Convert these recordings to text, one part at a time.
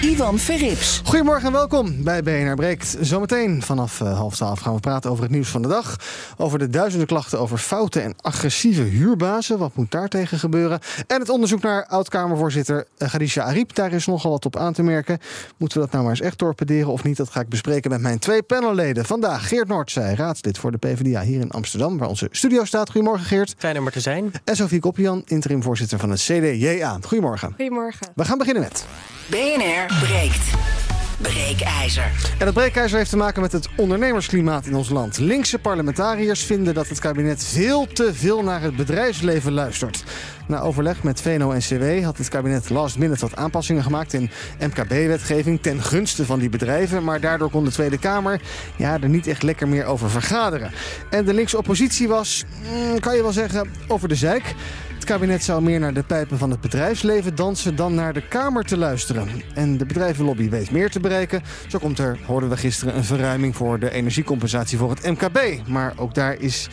Ivan Verrips. Goedemorgen en welkom bij BNR Breekt. Zometeen vanaf uh, half twaalf gaan we praten over het nieuws van de dag. Over de duizenden klachten over foute en agressieve huurbazen. Wat moet daar tegen gebeuren? En het onderzoek naar oud-Kamervoorzitter uh, Khadija Ariep. Daar is nogal wat op aan te merken. Moeten we dat nou maar eens echt torpederen of niet? Dat ga ik bespreken met mijn twee panelleden. Vandaag Geert Noordzij, raadslid voor de PvdA hier in Amsterdam. Waar onze studio staat. Goedemorgen Geert. Fijn om er te zijn. En Sofie Koppian, interim voorzitter van het CDJA. Goedemorgen. Goedemorgen. We gaan beginnen met... BNR breekt. Breekijzer. En dat breekijzer heeft te maken met het ondernemersklimaat in ons land. Linkse parlementariërs vinden dat het kabinet veel te veel naar het bedrijfsleven luistert. Na overleg met VNO-NCW had het kabinet last minute wat aanpassingen gemaakt in MKB-wetgeving ten gunste van die bedrijven. Maar daardoor kon de Tweede Kamer ja, er niet echt lekker meer over vergaderen. En de linkse oppositie was, mm, kan je wel zeggen, over de zeik. Het kabinet zou meer naar de pijpen van het bedrijfsleven dansen dan naar de Kamer te luisteren. En de bedrijvenlobby weet meer te bereiken. Zo komt er, hoorden we gisteren, een verruiming voor de energiecompensatie voor het MKB. Maar ook daar is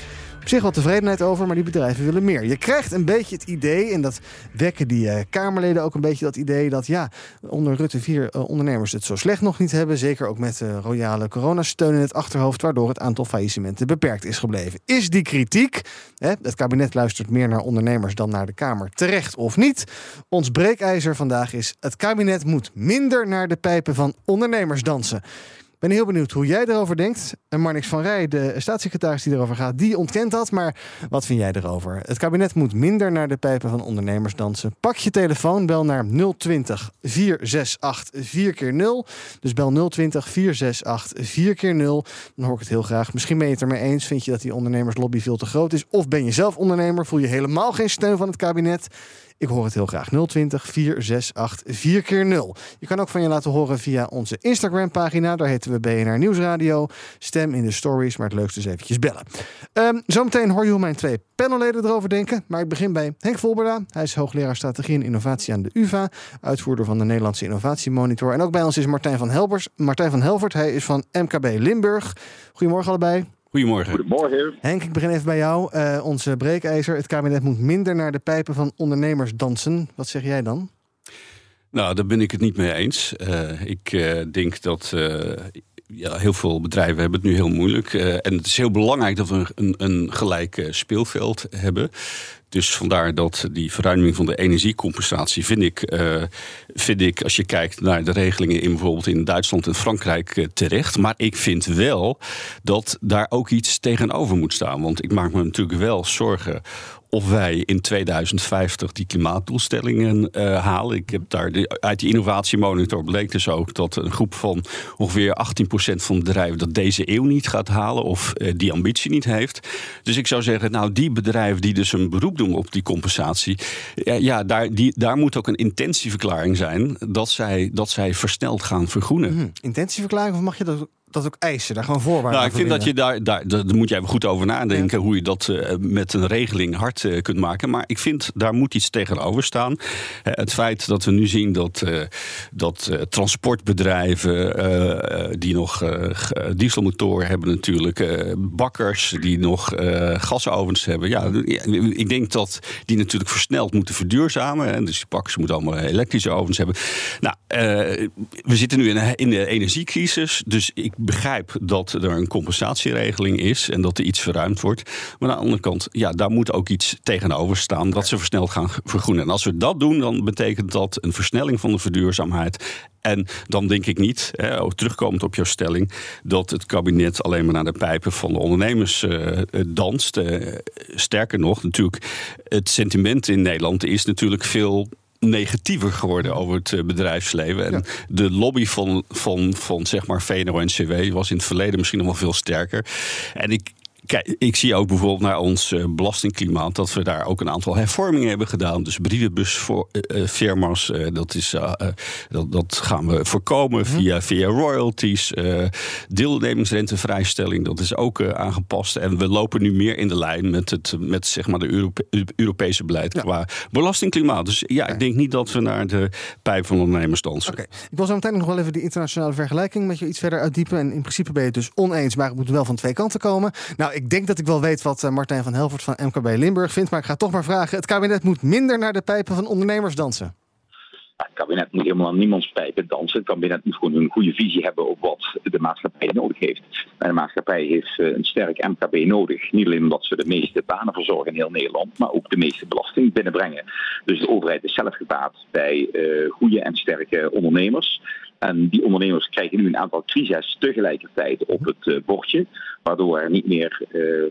op zich wel tevredenheid over, maar die bedrijven willen meer. Je krijgt een beetje het idee, en dat wekken die uh, Kamerleden ook een beetje dat idee, dat ja, onder Rutte 4 uh, ondernemers het zo slecht nog niet hebben. Zeker ook met uh, royale coronasteun in het achterhoofd, waardoor het aantal faillissementen beperkt is gebleven. Is die kritiek, hè, het kabinet luistert meer naar ondernemers dan naar de Kamer, terecht of niet? Ons breekijzer vandaag is, het kabinet moet minder naar de pijpen van ondernemers dansen. Ben heel benieuwd hoe jij erover denkt. En Marnix van Rij, de staatssecretaris die erover gaat, die ontkent dat. Maar wat vind jij erover? Het kabinet moet minder naar de pijpen van ondernemers dansen. Pak je telefoon, bel naar 020 468 4 keer 0 Dus bel 020 468 4 keer 0 Dan hoor ik het heel graag. Misschien ben je het ermee eens. Vind je dat die ondernemerslobby veel te groot is? Of ben je zelf ondernemer? Voel je helemaal geen steun van het kabinet? Ik hoor het heel graag. 020 468 4 keer 0 Je kan ook van je laten horen via onze Instagram pagina. Daar heten we BNR Nieuwsradio. Stem in de stories, maar het leukste is eventjes bellen. Um, zometeen hoor je hoe mijn twee panelleden erover denken. Maar ik begin bij Henk Volberda. Hij is hoogleraar strategie en innovatie aan de UvA. Uitvoerder van de Nederlandse Innovatiemonitor. En ook bij ons is Martijn van Helbers. Martijn van Helvert. Hij is van MKB Limburg. Goedemorgen allebei. Goedemorgen. Goedemorgen. Henk, ik begin even bij jou. Uh, onze breekijzer. Het kabinet moet minder naar de pijpen van ondernemers dansen. Wat zeg jij dan? Nou, daar ben ik het niet mee eens. Uh, ik uh, denk dat ja, heel veel bedrijven hebben het nu heel moeilijk. en het is heel belangrijk dat we een, een gelijk speelveld hebben. Dus vandaar dat die verruiming van de energiecompensatie vind ik, uh, vind ik als je kijkt naar de regelingen in bijvoorbeeld in Duitsland en Frankrijk terecht. Maar ik vind wel dat daar ook iets tegenover moet staan. Want ik maak me natuurlijk wel zorgen of wij in 2050 die klimaatdoelstellingen uh, halen. Ik heb daar uit die innovatiemonitor bleek dus ook dat een groep van ongeveer 18% van de bedrijven dat deze eeuw niet gaat halen of uh, die ambitie niet heeft. Dus ik zou zeggen, nou die bedrijven die dus een beroep doen op die compensatie, ja, daar, die, daar moet ook een intentieverklaring zijn dat zij, dat zij versneld gaan vergroenen. Mm, intentieverklaring of mag je dat dat ook eisen, daar gewoon voorwaarden Nou, ik vind dat je daar, daar, daar moet je even goed over nadenken ja. hoe je dat uh, met een regeling hard uh, kunt maken. Maar ik vind daar moet iets tegenover staan. Uh, het feit dat we nu zien dat, dat transportbedrijven die nog dieselmotoren hebben, natuurlijk bakkers die nog gasovens hebben. Ja, ik denk dat die natuurlijk versneld moeten verduurzamen. En dus die bakkers moeten allemaal elektrische ovens hebben. Nou, we zitten nu in, in de energiecrisis, dus ik begrijp dat er een compensatieregeling is en dat er iets verruimd wordt. Maar aan de andere kant, ja, daar moet ook iets tegenover staan dat ze versneld gaan vergroenen. En als we dat doen, dan betekent dat een versnelling van de verduurzaamheid. En dan denk ik niet, hè, terugkomend op jouw stelling, dat het kabinet alleen maar naar de pijpen van de ondernemers uh, danst. Uh, sterker nog, natuurlijk, het sentiment in Nederland is natuurlijk veel negatiever geworden over het bedrijfsleven. En ja. de lobby van, van, van zeg maar VNO-NCW was in het verleden misschien nog wel veel sterker. En ik, Kijk, ik zie ook bijvoorbeeld naar ons uh, belastingklimaat dat we daar ook een aantal hervormingen hebben gedaan. Dus brievenbusfirma's, uh, dat, is, dat, dat gaan we voorkomen mhm. via, via royalties. deelnemingsrentevrijstelling, dat is ook aangepast. En we lopen nu meer in de lijn met het met, zeg maar, de Europe Europese beleid qua belastingklimaat. Dus ja, ik denk niet dat we naar de pijp van ondernemers dansen. Oké, ik wil zo meteen nog wel even die internationale vergelijking met je iets verder uitdiepen. En in principe ben je het dus oneens, maar het moet wel van twee kanten komen. Nou, ik denk dat ik wel weet wat eh, Martijn van Helvoort van MKB Limburg vindt. Maar ik ga toch maar vragen: het kabinet moet minder naar de pijpen van ondernemers dansen. Het kabinet moet helemaal aan niemands pijpen dansen. Het kabinet moet gewoon een goede visie hebben op wat de maatschappij nodig heeft. De maatschappij heeft eh, een sterk MKB nodig. Niet alleen omdat ze de meeste banen verzorgen in heel Nederland, maar ook de meeste belasting binnenbrengen. Dus de overheid is zelf gebaat bij uh, goede en sterke ondernemers. En die ondernemers krijgen nu een aantal crises tegelijkertijd op het uh, bordje, waardoor er niet meer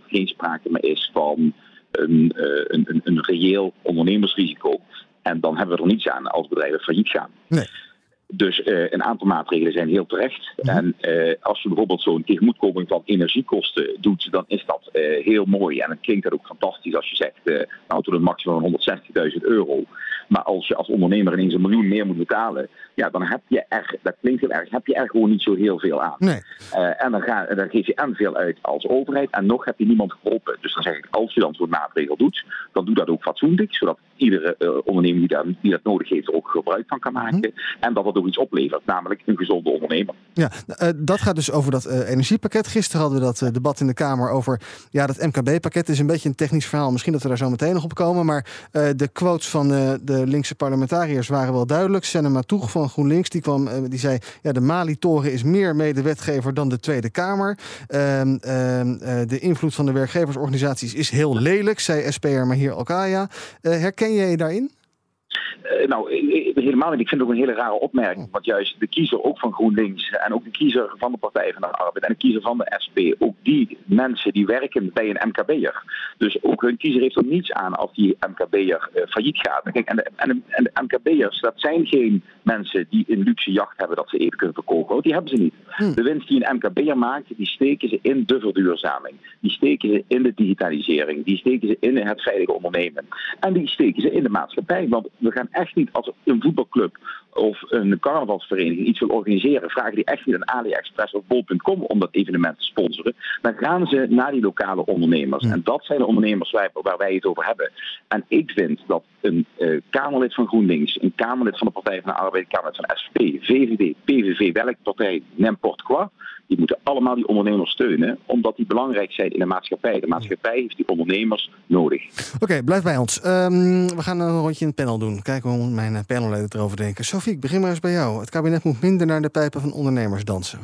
geen sprake meer is van een, een, een reëel ondernemersrisico. En dan hebben we er niets aan als bedrijven failliet gaan. Nee. Dus uh, een aantal maatregelen zijn heel terecht. Mhm. En uh, als je bijvoorbeeld zo'n tegemoetkoming van energiekosten doet, dan is dat uh, heel mooi. En het klinkt dat ook fantastisch als je zegt, nou tot een maximum van 160.000 euro. Maar als je als ondernemer ineens een miljoen meer moet betalen, ja, dan heb je er, dat klinkt heel erg, heb je er gewoon niet zo heel veel aan. Nee. en dan, ga, dan geef je en veel uit als overheid en nog heb je niemand geholpen. Dus dan zeg ik, als je dan zo'n maatregel doet, dan doe dat ook fatsoenlijk, zodat iedere ondernemer die, daar, die dat nodig heeft er ook gebruik van kan maken. Mhm. En dat het ook iets oplevert, namelijk een gezonde ondernemer. Ja, uh, dat gaat dus over dat uh, energiepakket. Gisteren hadden we dat uh, debat in de Kamer over ja, dat MKB-pakket. is een beetje een technisch verhaal. Misschien dat we daar zo meteen nog op komen. Maar de quotes van de linkse parlementariërs waren wel duidelijk. Senna Matoeg van GroenLinks die kwam, die zei: ja, de Mali-toren is meer medewetgever dan de Tweede Kamer. Ehm, ehm, de invloed van de werkgeversorganisaties is heel lelijk, zei SPR Mahir Alkaya. herken jij je daarin? Uh, nou, helemaal niet. Ik vind het ook een hele rare opmerking. Want juist de kiezer ook van GroenLinks en ook de kiezer van de Partij van de Arbeid en de kiezer van de SP, ook die mensen die werken bij een MKB'er. Dus ook hun kiezer heeft er niets aan als die MKB'er uh, failliet gaat. Kijk, en, de, en, en de MKB'ers, dat zijn geen mensen die een luxe jacht hebben dat ze even kunnen verkopen. Die hebben ze niet. Hm. De winst die een MKB'er maakt, die steken ze in de verduurzaming. Die steken ze in de digitalisering. Die steken ze in het veilige ondernemen. En die steken ze in de maatschappij. Want we gaan echt niet als een voetbalclub of een carnavalsvereniging iets wil organiseren, vragen die echt niet aan AliExpress of Bol.com om dat evenement te sponsoren. Dan gaan ze naar die lokale ondernemers. En dat zijn de ondernemers waar, waar, wij het over hebben. En ik vind dat een uh, Kamerlid van GroenLinks, een Kamerlid van de Partij van de Arbeid, een Kamerlid van SP, VVD, PVV, welke partij, n'importe quoi, die moeten allemaal die ondernemers steunen, omdat die belangrijk zijn in de maatschappij. De maatschappij heeft die ondernemers nodig. Oké, blijf bij ons. Um, we gaan een rondje in het panel doen. Kijken hoe mijn panelleden erover denken. Sophie, ik begin maar eens bij jou. Het kabinet moet minder naar de pijpen van ondernemers dansen.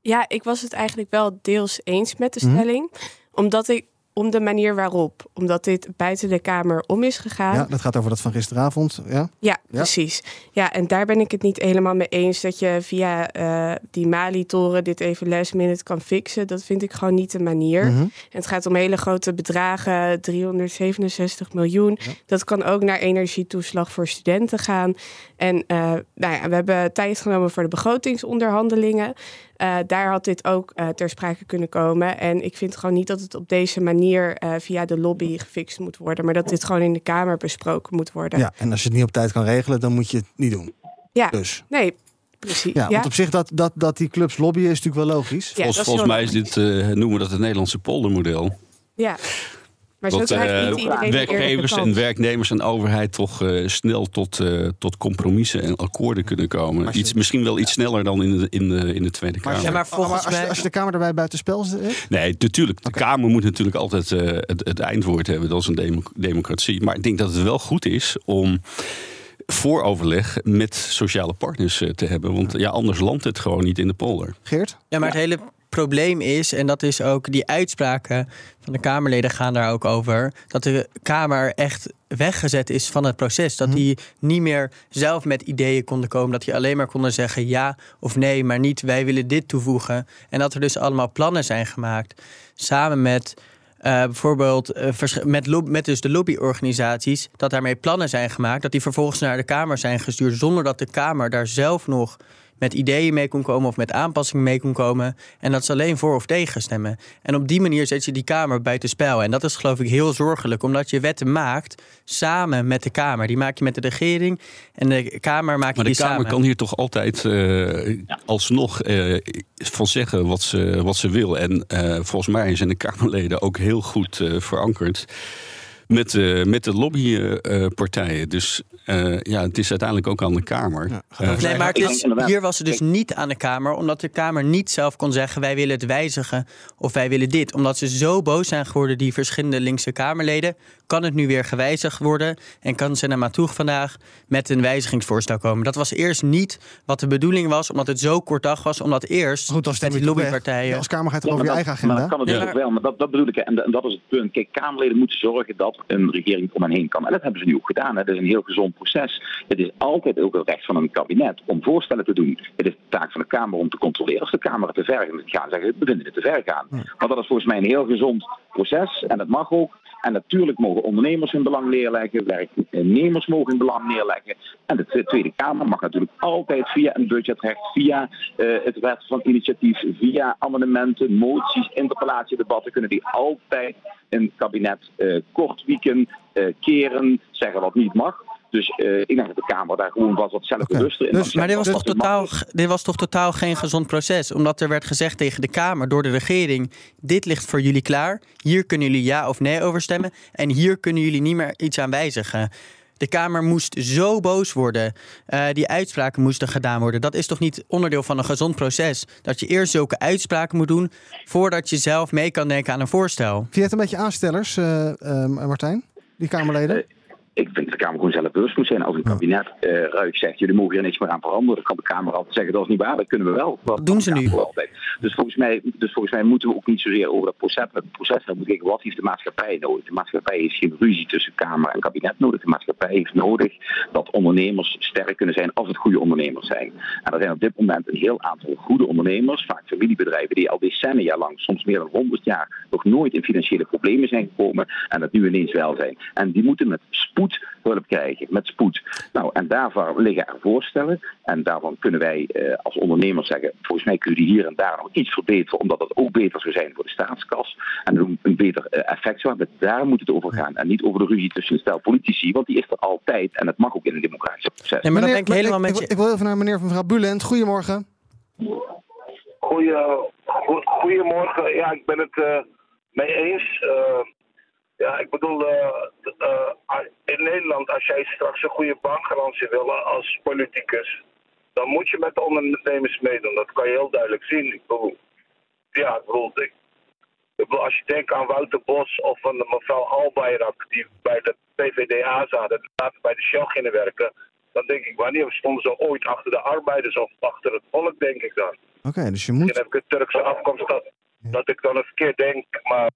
Ja, ik was het eigenlijk wel deels eens met de mhm. stelling. Omdat ik om de manier waarop. Omdat dit buiten de Kamer om is gegaan. Ja, dat gaat over dat van gisteravond. Ja, ja, precies. Ja, en daar ben ik het niet helemaal mee eens dat je via uh, die Mali-toren dit even last minute kan fixen. Dat vind ik gewoon niet de manier. En het gaat om hele grote bedragen, 367 miljoen. Dat kan ook naar energietoeslag voor studenten gaan. En uh, nou ja, we hebben tijd genomen voor de begrotingsonderhandelingen. Uh, daar had dit ook uh, ter sprake kunnen komen. En ik vind gewoon niet dat het op deze manier uh, via de lobby gefixt moet worden, maar dat dit gewoon in de Kamer besproken moet worden. Ja, en als je het niet op tijd kan regelen, dan moet je het niet doen. Ja, dus. nee, Precies. Ja, want op zich dat, dat, dat die clubs lobbyen is natuurlijk wel logisch. Ja, volgens, volgens mij is dit, noemen we dat het Nederlandse poldermodel. Ja. Maar dat uh, werkgevers en werknemers en overheid toch uh, snel tot, uh, tot compromissen en akkoorden kunnen komen. Iets, misschien wel iets sneller dan in de, in de, in de Tweede Kamer. Maar, ja, maar, volgens maar als, je, als, je, de Kamer erbij buitenspel zet? Nee, natuurlijk. De Kamer moet natuurlijk altijd het, het, eindwoord hebben. Dat is een democratie. Maar ik denk dat het wel goed is om vooroverleg met sociale partners te hebben. Want ja, anders landt het gewoon niet in de polder. Geert? Ja, maar het hele probleem is, en dat is ook die uitspraken van de Kamerleden gaan daar ook over, dat de Kamer echt weggezet is van het proces. Dat mhm. die niet meer zelf met ideeën konden komen. Dat die alleen maar konden zeggen ja of nee, maar niet wij willen dit toevoegen. En dat er dus allemaal plannen zijn gemaakt. Samen met uh, bijvoorbeeld uh, met, met dus de lobbyorganisaties, dat daarmee plannen zijn gemaakt, dat die vervolgens naar de Kamer zijn gestuurd, zonder dat de Kamer daar zelf nog met ideeën mee kon komen of met aanpassingen mee kon komen. En dat ze alleen voor of tegen stemmen. En op die manier zet je die Kamer buiten spel. En dat is geloof ik heel zorgelijk, omdat je wetten maakt samen met de Kamer. Die maak je met de regering en de Kamer maak je maar die de Kamer samen. kan hier toch altijd eh, alsnog eh, van zeggen wat ze, wat ze wil. En eh, volgens mij zijn de Kamerleden ook heel goed verankerd met, met de lobbypartijen. dus eh, ja, het is uiteindelijk ook aan de Kamer. Ja, Eh, Nee, maar is, hier was het dus niet aan de Kamer, omdat de Kamer niet zelf kon zeggen: wij willen het wijzigen of wij willen dit. Omdat ze zo boos zijn geworden, die verschillende linkse Kamerleden, kan het nu weer gewijzigd worden en kan ze naar Matoeg vandaag met een wijzigingsvoorstel komen. Dat was eerst niet wat de bedoeling was, omdat het zo kort dag was, omdat eerst Goed, dan met die lobbypartijen. Ja, als Kamer gaat het Ja, over je maar eigen dat- Maar agenda. dat kan het Ja, dus maar- wel, maar dat, dat bedoel ik. En, en dat is het punt. Kijk, Kamerleden moeten zorgen dat een regering om hen heen kan. En dat hebben ze nu ook gedaan. Hè. Dat is een heel gezond proces. Het is altijd ook het recht van een kabinet om voorstellen te doen. Het is de taak van de Kamer om te controleren. Als de Kamer het te ver gaat, zeggen we vinden het te ver gaan. Maar dat is volgens mij een heel gezond proces. En dat mag ook. En natuurlijk mogen ondernemers hun belang neerleggen, werknemers mogen hun belang neerleggen. En de Tweede Kamer mag natuurlijk altijd via een budgetrecht, via eh, het wet van initiatief, via amendementen, moties, interpellatiedebatten, kunnen die altijd een kabinet eh, kort wieken, eh, keren, zeggen wat niet mag. Dus eh, ik denk dat de Kamer daar gewoon wat, wat zelfbewuster in Dus- Maar dit was, toch totaal, dit was toch totaal geen gezond proces? Omdat er werd gezegd tegen de Kamer door de regering: dit ligt voor jullie klaar. Hier kunnen jullie ja of nee over stemmen. En hier kunnen jullie niet meer iets aan wijzigen. De Kamer moest zo boos worden. eh, die uitspraken moesten gedaan worden. Dat is toch niet onderdeel van een gezond proces? Dat je eerst zulke uitspraken moet doen voordat je zelf mee kan denken aan een voorstel. Vind je het een beetje aanstellers, eh, eh, Martijn? Die Kamerleden? Ik vind dat de Kamer gewoon zelf bewust moet zijn. Als een kabinet eh ruik zegt, jullie mogen hier niks meer aan veranderen, dan kan de Kamer altijd zeggen, dat is niet waar, dat kunnen we wel. Dat doen ze nu. Dus, volgens mij, dus volgens mij moeten we ook niet zozeer over dat proces, het proces hebben kijken, wat heeft de maatschappij nodig? De maatschappij heeft geen ruzie tussen Kamer en kabinet nodig. De maatschappij heeft nodig dat ondernemers sterk kunnen zijn als het goede ondernemers zijn. En er zijn op dit moment een heel aantal goede ondernemers, vaak familiebedrijven, die al decennia lang, soms meer dan 100 jaar, nog nooit in financiële problemen zijn gekomen en dat nu ineens wel zijn. En die moeten met spoed hulp krijgen, met spoed. Nou, en daarvoor liggen er voorstellen. En daarvan kunnen wij eh, als ondernemers zeggen, volgens mij kunnen die hier en daar nog iets verbeteren, omdat dat ook beter zou zijn voor de staatskas. En een, een beter eh, effect zou hebben. Daar moet het over gaan. En niet over de ruzie tussen stel politici, want die is er altijd. En dat mag ook in een democratisch proces. Nee, maar dat ben ik Meneer- helemaal ik, met ik, je. ik wil even naar meneer of mevrouw Bulent. Goedemorgen. Goeie, goedemorgen. Ja, ik ben het eh, mee eens. Eh, ja, ik bedoel, eh, eh, in Nederland, als jij straks een goede bankgarantie wil als politicus, dan moet je met de ondernemers meedoen. Dat kan je heel duidelijk zien. Ik bedoel, ja, ik bedoel, ik, ik bedoel, als je denkt aan Wouter Bos of aan de mevrouw Albayrak, die bij de PVDA zaten, en later bij de Shell gingen werken, dan denk ik, wanneer stonden ze ooit achter de arbeiders of achter het volk, denk ik dan. Oké, dus je Misschien moet... heb ik een Turkse afkomst dat, dat ik dan een verkeerd denk. Maar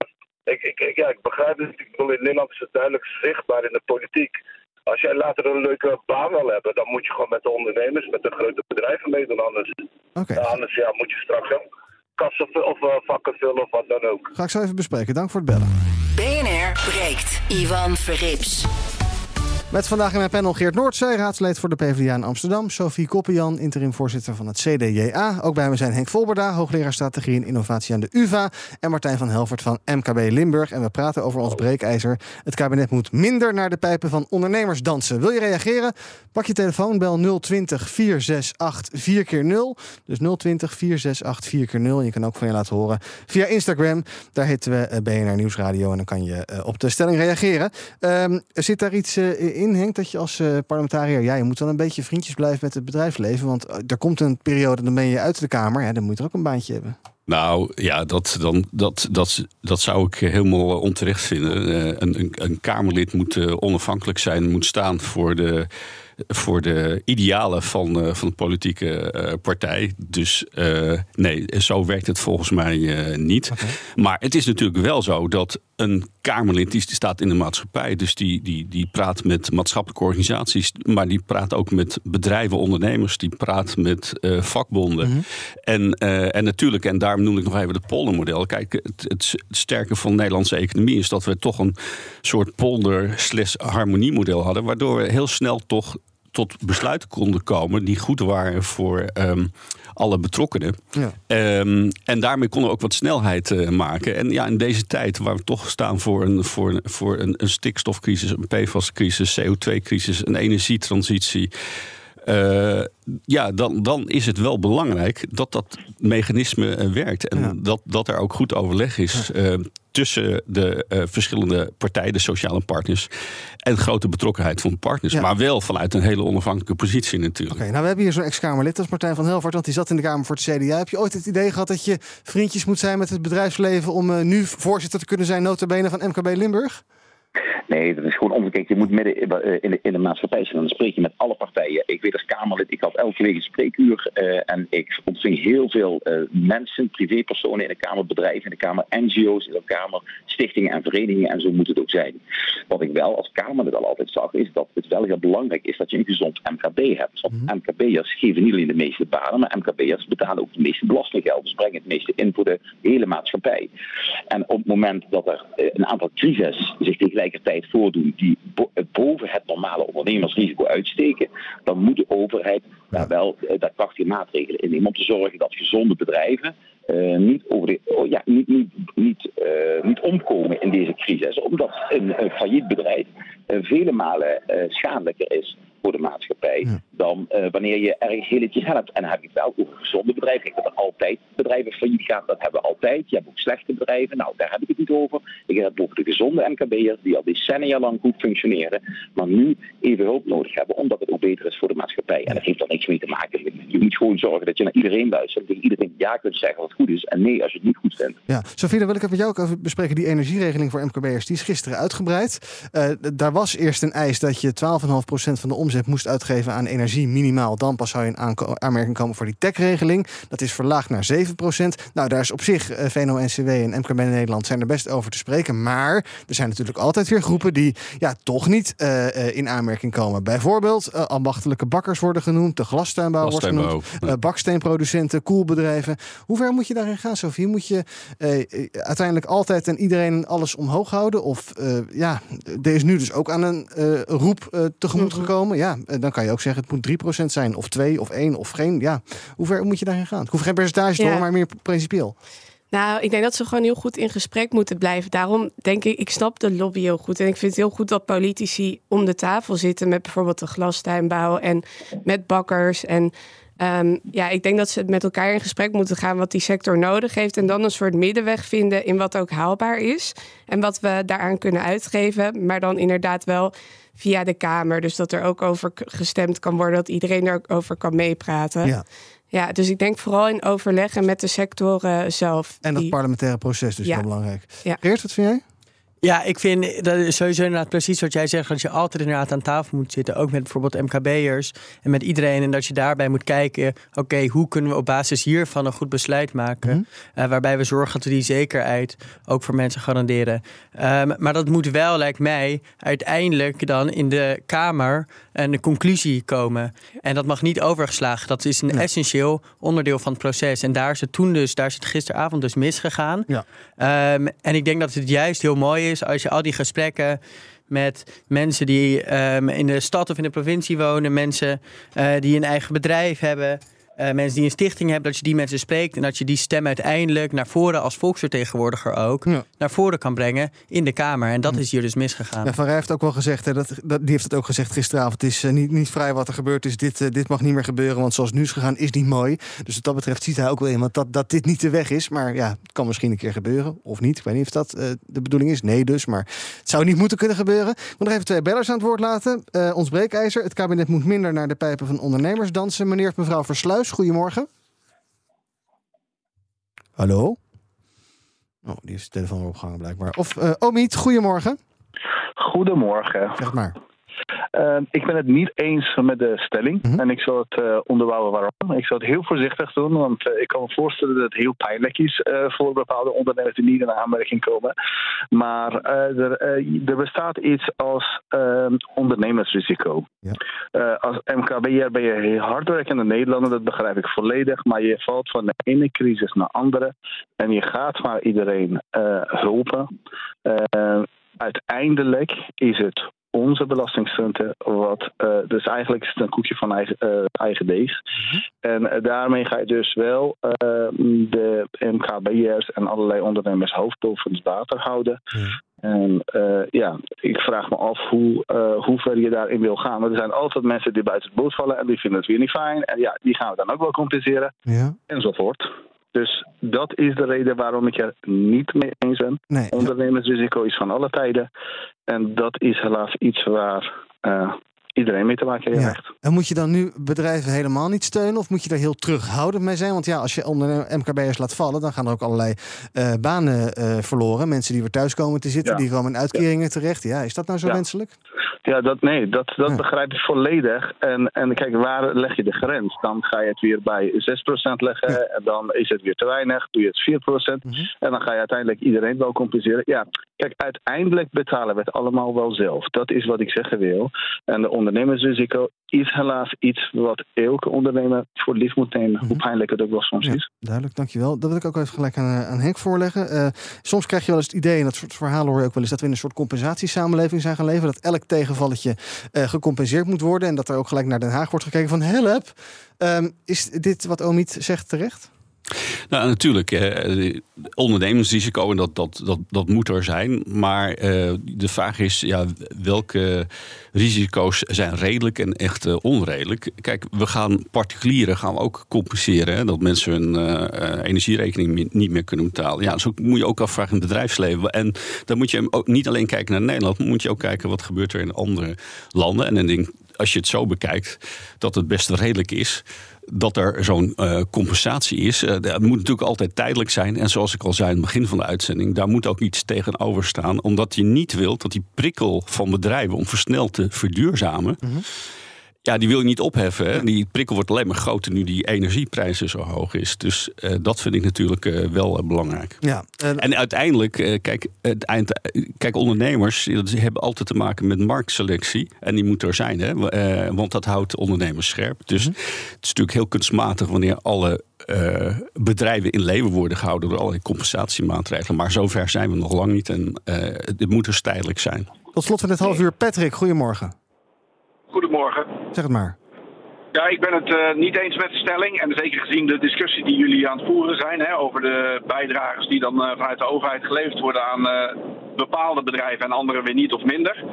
ik, ik, ik- ja, ik begrijp het. Ik bedoel, in Nederland is het duidelijk zichtbaar in de politiek. Als jij later een leuke baan wil hebben, dan moet je gewoon met de ondernemers, met de grote bedrijven meedoen. Anders, ja, anders ja, moet je straks ook kassen vullen of eh, vakken vullen of wat dan ook. ga ik zo even bespreken. Dank voor het bellen. BNR breekt. Ivan Verrips. Met vandaag in mijn panel Geert Noordzee, raadslid voor de PvdA in Amsterdam. Sophie Koppenjan, interim voorzitter van het CDJA. Ook bij me zijn Henk Volberda, hoogleraar strategie en innovatie aan de UvA. En Martijn van Helvert van MKB Limburg. En we praten over ons breekijzer. Het kabinet moet minder naar de pijpen van ondernemers dansen. Wil je reageren? Pak je telefoon, bel 020 468 4 keer 0 Dus 020 468 4 keer 0 En je kan ook van je laten horen via Instagram. Daar heten we eh, BNR Nieuwsradio. En dan kan je eh, op de stelling reageren. Ehm, zit daar iets eh, in, dat je als eh, parlementariër... ja, je moet wel een beetje vriendjes blijven met het bedrijfsleven... want eh, er komt een periode, dan ben je uit de Kamer... Ja, dan moet je er ook een baantje hebben. Nou ja, dat, dan, dat, dat, dat zou ik helemaal eh, onterecht vinden. Een, een, een Kamerlid moet onafhankelijk zijn, moet staan voor de, voor de idealen van, eh, van de politieke eh, partij. Dus eh, nee, zo werkt het volgens mij niet. Maar het is natuurlijk wel zo dat een Kamerlid die staat in de maatschappij. Dus die, die, die praat met maatschappelijke organisaties. Maar die praat ook met bedrijven, ondernemers. Die praat met vakbonden. en, eh, en natuurlijk, en daarom noem ik nog even het poldermodel. Kijk, het, het sterke van de Nederlandse economie is dat we toch een soort polder-harmoniemodel hadden. Waardoor we heel snel toch tot besluiten konden komen die goed waren voor ehm, alle betrokkenen. Ja. Ehm, en daarmee konden we ook wat snelheid eh, maken. En ja, in deze tijd waar we toch staan voor een, voor, een- voor een, een stikstofcrisis, een PFAS-crisis, CO2-crisis, een energietransitie. Eh, ja, dan, dan is het wel belangrijk dat dat mechanisme eh, werkt. En Ja. dat, dat er ook goed overleg is eh, tussen de verschillende partijen, de sociale partners. En grote betrokkenheid van de partners. Ja. Maar wel vanuit een hele onafhankelijke positie natuurlijk. Oké, nou we hebben hier zo'n ex-Kamerlid, is Martijn van Helvert, want die zat in de Kamer voor het CDA. Heb je ooit het idee gehad dat je vriendjes moet zijn met het bedrijfsleven om nu voorzitter te kunnen zijn, nota bene van MKB Limburg? Nee, dat is gewoon omgekeerd. Je moet midden in de, in de, in de maatschappij zijn. Dan spreek je met alle partijen. Ik weet als Kamerlid, ik had elke week een spreekuur. eh, en ik ontving heel veel eh, mensen, privépersonen in de Kamer, bedrijven in de Kamer, NGO's in de Kamer, stichtingen en verenigingen. En zo moet het ook zijn. Wat ik wel als Kamerlid al altijd zag, is dat het wel heel belangrijk is dat je een gezond MKB hebt. Want MKB'ers geven niet alleen de meeste banen, maar MKB'ers betalen ook de meeste belastinggeld. Dus brengen het meeste in voor de hele maatschappij. En op het moment dat er eh, een aantal crises zich tegelijkertijd voordoen die bo- boven het normale ondernemersrisico uitsteken, dan moet de overheid daar wel eh, daar krachtige maatregelen in nemen om te zorgen dat gezonde bedrijven eh, niet, over de, oh ja, niet, niet, niet, eh, niet omkomen in deze crisis. Omdat een, een failliet bedrijf vele malen schadelijker is voor de maatschappij dan eh, wanneer je ergens heel iets helpt. En dan heb je het wel over gezonde bedrijven. Kijk, dat er altijd bedrijven failliet gaan, dat hebben we altijd. Je hebt ook slechte bedrijven, nou daar heb ik het niet over. Ik heb het over de gezonde MKB'ers die al decennia lang goed functioneren, maar nu even hulp nodig hebben, omdat het ook beter is voor de maatschappij. En dat heeft er niks mee te maken. Je moet gewoon zorgen dat je naar iedereen luistert, dat je iedereen ja kunt zeggen wat goed is en nee als je het niet goed vindt. Ja, Sofie, daar wil ik het met jou ook over bespreken. Die energieregeling voor MKB'ers, die is gisteren uitgebreid. D- daar was eerst een eis dat je 12,5% van de omzet moest uitgeven aan energie minimaal. Dan pas zou je in aanmerking komen voor die tech-regeling. Dat is verlaagd naar 7%. Nou, daar is op zich eh, VNO-NCW en MKB in Nederland zijn er best over te spreken. Maar er zijn natuurlijk altijd weer groepen die ja, toch niet eh, eh, in aanmerking komen. Bijvoorbeeld eh, ambachtelijke bakkers worden genoemd, de glastuinbouw wordt genoemd, eh, baksteenproducenten, koelbedrijven. Hoe ver moet je daarin gaan, Sofie? Moet je uiteindelijk altijd en iedereen alles omhoog houden? Of eh, ja, er is nu dus ook aan een eh, roep tegemoet gekomen. Ja, eh, dan kan je ook zeggen het moet 3% zijn, of 2, of 1, of geen. Ja, hoe ver moet je daarin gaan? Ik hoef geen percentage te horen, maar meer principieel. Nou, ik denk dat ze gewoon heel goed in gesprek moeten blijven. Daarom denk ik, ik snap de lobby heel goed. En ik vind het heel goed dat politici om de tafel zitten met bijvoorbeeld de glastuinbouw en met bakkers. En ehm, ja, ik denk dat ze met elkaar in gesprek moeten gaan wat die sector nodig heeft. En dan een soort middenweg vinden in wat ook haalbaar is. En wat we daaraan kunnen uitgeven. Maar dan inderdaad wel via de Kamer. Dus dat er ook over gestemd kan worden, dat iedereen er ook over kan meepraten. Ja. Ja, dus ik denk vooral in overleggen met de sectoren zelf. En dat die- parlementaire proces dus Ja. heel belangrijk. Ja. Geert, wat vind jij? Ja, ik vind dat is sowieso inderdaad precies wat jij zegt. Dat je altijd inderdaad aan tafel moet zitten. Ook met bijvoorbeeld MKB'ers en met iedereen. En dat je daarbij moet kijken, oké, hoe kunnen we op basis hiervan een goed besluit maken? Eh, waarbij we zorgen dat we die zekerheid ook voor mensen garanderen. Ehm, maar dat moet wel, lijkt mij, uiteindelijk dan in de Kamer een conclusie komen. En dat mag niet overgeslagen. Dat is een essentieel onderdeel van het proces. En daar is het toen dus, daar is het gisteravond dus misgegaan. Ja. Ehm, en ik denk dat het juist heel mooi is als je al die gesprekken met mensen die ehm, in de stad of in de provincie wonen, mensen eh, die een eigen bedrijf hebben, eh, mensen die een stichting hebben, dat je die mensen spreekt en dat je die stem uiteindelijk naar voren als volksvertegenwoordiger ook Ja. naar voren kan brengen in de Kamer. En dat is hier dus misgegaan. Ja, Van Rij heeft ook wel gezegd, hè, dat, dat, die heeft het ook gezegd gisteravond. Het is eh, niet, niet vrij wat er gebeurd is. Dit, eh, dit mag niet meer gebeuren, want zoals het nu is gegaan is niet mooi. Dus wat dat betreft ziet hij ook wel iemand dat, dat dit niet de weg is. Maar ja, het kan misschien een keer gebeuren, of niet. Ik weet niet of dat de bedoeling is. Nee dus, maar het zou niet moeten kunnen gebeuren. Ik moet nog even twee bellers aan het woord laten. Ons breekijzer, het kabinet moet minder naar de pijpen van ondernemers dansen. Meneer of mevrouw Versluis, goedemorgen. Hallo? Oh, die heeft de telefoon weer opgehangen blijkbaar. Of eh Omiet, goedemorgen. Goedemorgen. Zeg maar. Eh, ik ben het niet eens met de stelling. Mhm. En ik zal het eh, onderbouwen waarom. Ik zal het heel voorzichtig doen. Want eh, ik kan me voorstellen dat het heel pijnlijk is eh, voor bepaalde ondernemers die niet in aanmerking komen. Maar er, er bestaat iets als eh, ondernemersrisico. Ja. Als MKB'er ben je heel hardwerkende Nederlander, dat begrijp ik volledig. Maar je valt van de ene crisis naar de andere. En je gaat maar iedereen hulpen. Eh, uiteindelijk is het onze belastingcenten. Wat, uh, dus eigenlijk is het een koekje van eigen, uh, eigen deeg. En daarmee ga je dus wel de MKB'ers en allerlei ondernemers hoofd boven het water houden. En ja, ik vraag me af hoe, hoe ver je daarin wil gaan. Want er zijn altijd mensen die buiten het boot vallen en die vinden het weer niet fijn. En ja, die gaan we dan ook wel compenseren. Ja. Enzovoort. Dus dat is de reden waarom ik er niet mee eens ben. Nee. Ondernemersrisico is van alle tijden. En dat is helaas iets waar uh, iedereen mee te maken heeft. Ja. En moet je dan nu bedrijven helemaal niet steunen? Of moet je daar heel terughoudend mee zijn? Want ja, als je onder MKB'ers laat vallen, dan gaan er ook allerlei uh, banen uh, verloren. Mensen die weer thuis komen te zitten, die komen in uitkeringen terecht. Ja, is dat nou zo wenselijk? Ja, dat, nee, dat, dat begrijp ik volledig. En, en kijk, waar leg je de grens? Dan ga je het weer bij 6% leggen. En dan is het weer te weinig. Doe je het 4%. Mm -hmm. En dan ga je uiteindelijk iedereen wel compenseren. Ja, kijk, uiteindelijk betalen we het allemaal wel zelf. Dat is wat ik zeggen wil. En de ondernemersrisico is helaas iets wat elke ondernemer voor lief moet nemen. Hoe pijnlijk het ook wel soms is. Duidelijk, dankjewel. Dat wil ik ook even gelijk aan, aan Henk voorleggen. Uh, soms krijg je wel eens het idee, en dat soort verhalen hoor je ook wel eens, dat we in een soort compensatiesamenleving zijn gaan leven. Dat elk tegenvalletje uh, gecompenseerd moet worden. En dat er ook gelijk naar Den Haag wordt gekeken van help. Um, is dit wat Omid zegt terecht? Nou, natuurlijk. Eh, ondernemersrisico, en dat, dat, dat, dat moet er zijn. Maar eh, de vraag is, ja, welke risico's zijn redelijk en echt uh, onredelijk? Kijk, we gaan particulieren gaan we ook compenseren. Hè, dat mensen hun uh, energierekening niet meer kunnen betalen. Ja, zo moet je ook afvragen in het bedrijfsleven. En dan moet je ook niet alleen kijken naar Nederland, maar moet je ook kijken wat gebeurt er in andere landen. En dan denk als je het zo bekijkt, dat het best redelijk is dat er zo'n uh, compensatie is. Uh, dat moet natuurlijk altijd tijdelijk zijn. En zoals ik al zei in het begin van de uitzending, daar moet ook iets tegenover staan. Omdat je niet wilt dat die prikkel van bedrijven om versneld te verduurzamen. -hmm ja, die wil je niet opheffen. Hè? Die prikkel wordt alleen maar groter nu die energieprijzen zo hoog is. Dus uh, dat vind ik natuurlijk uh, wel uh, belangrijk. Ja, en uiteindelijk, kijk, het eind, kijk, ondernemers die hebben altijd te maken met marktselectie. En die moet er zijn, hè? want dat houdt ondernemers scherp. Dus mm -hmm. het is natuurlijk heel kunstmatig wanneer alle bedrijven in leven worden gehouden door allerlei compensatiemaatregelen. Maar zover zijn we nog lang niet en het moet dus tijdelijk zijn. Tot slot van dit half uur, Patrick, goedemorgen. Goedemorgen. Zeg het maar. Ja, ik ben het uh, niet eens met de stelling. En zeker gezien de discussie die jullie aan het voeren zijn hè, over de bijdragers die dan uh, vanuit de overheid geleverd worden aan uh, bepaalde bedrijven en andere weer niet of minder.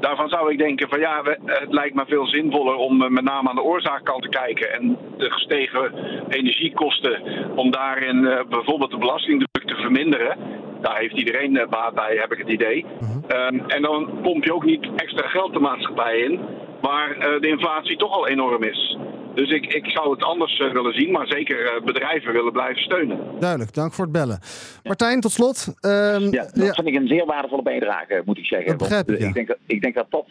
Daarvan zou ik denken van ja, we, het lijkt me veel zinvoller om met name aan de oorzaakkant te kijken. En de gestegen energiekosten, om daarin bijvoorbeeld de belastingdruk te verminderen. Daar heeft iedereen baat bij, heb ik het idee. -huh. um, en dan pomp je ook niet extra geld de maatschappij in waar uh, de inflatie toch al enorm is. Dus ik, ik zou het anders uh, willen zien, maar zeker uh, bedrijven willen blijven steunen. Duidelijk, dank voor het bellen. Martijn, tot slot. Um, ja, dat ja. vind ik een zeer waardevolle bijdrage, moet ik zeggen. Dat begrijp ik, ja. ik, denk, ik denk dat dat,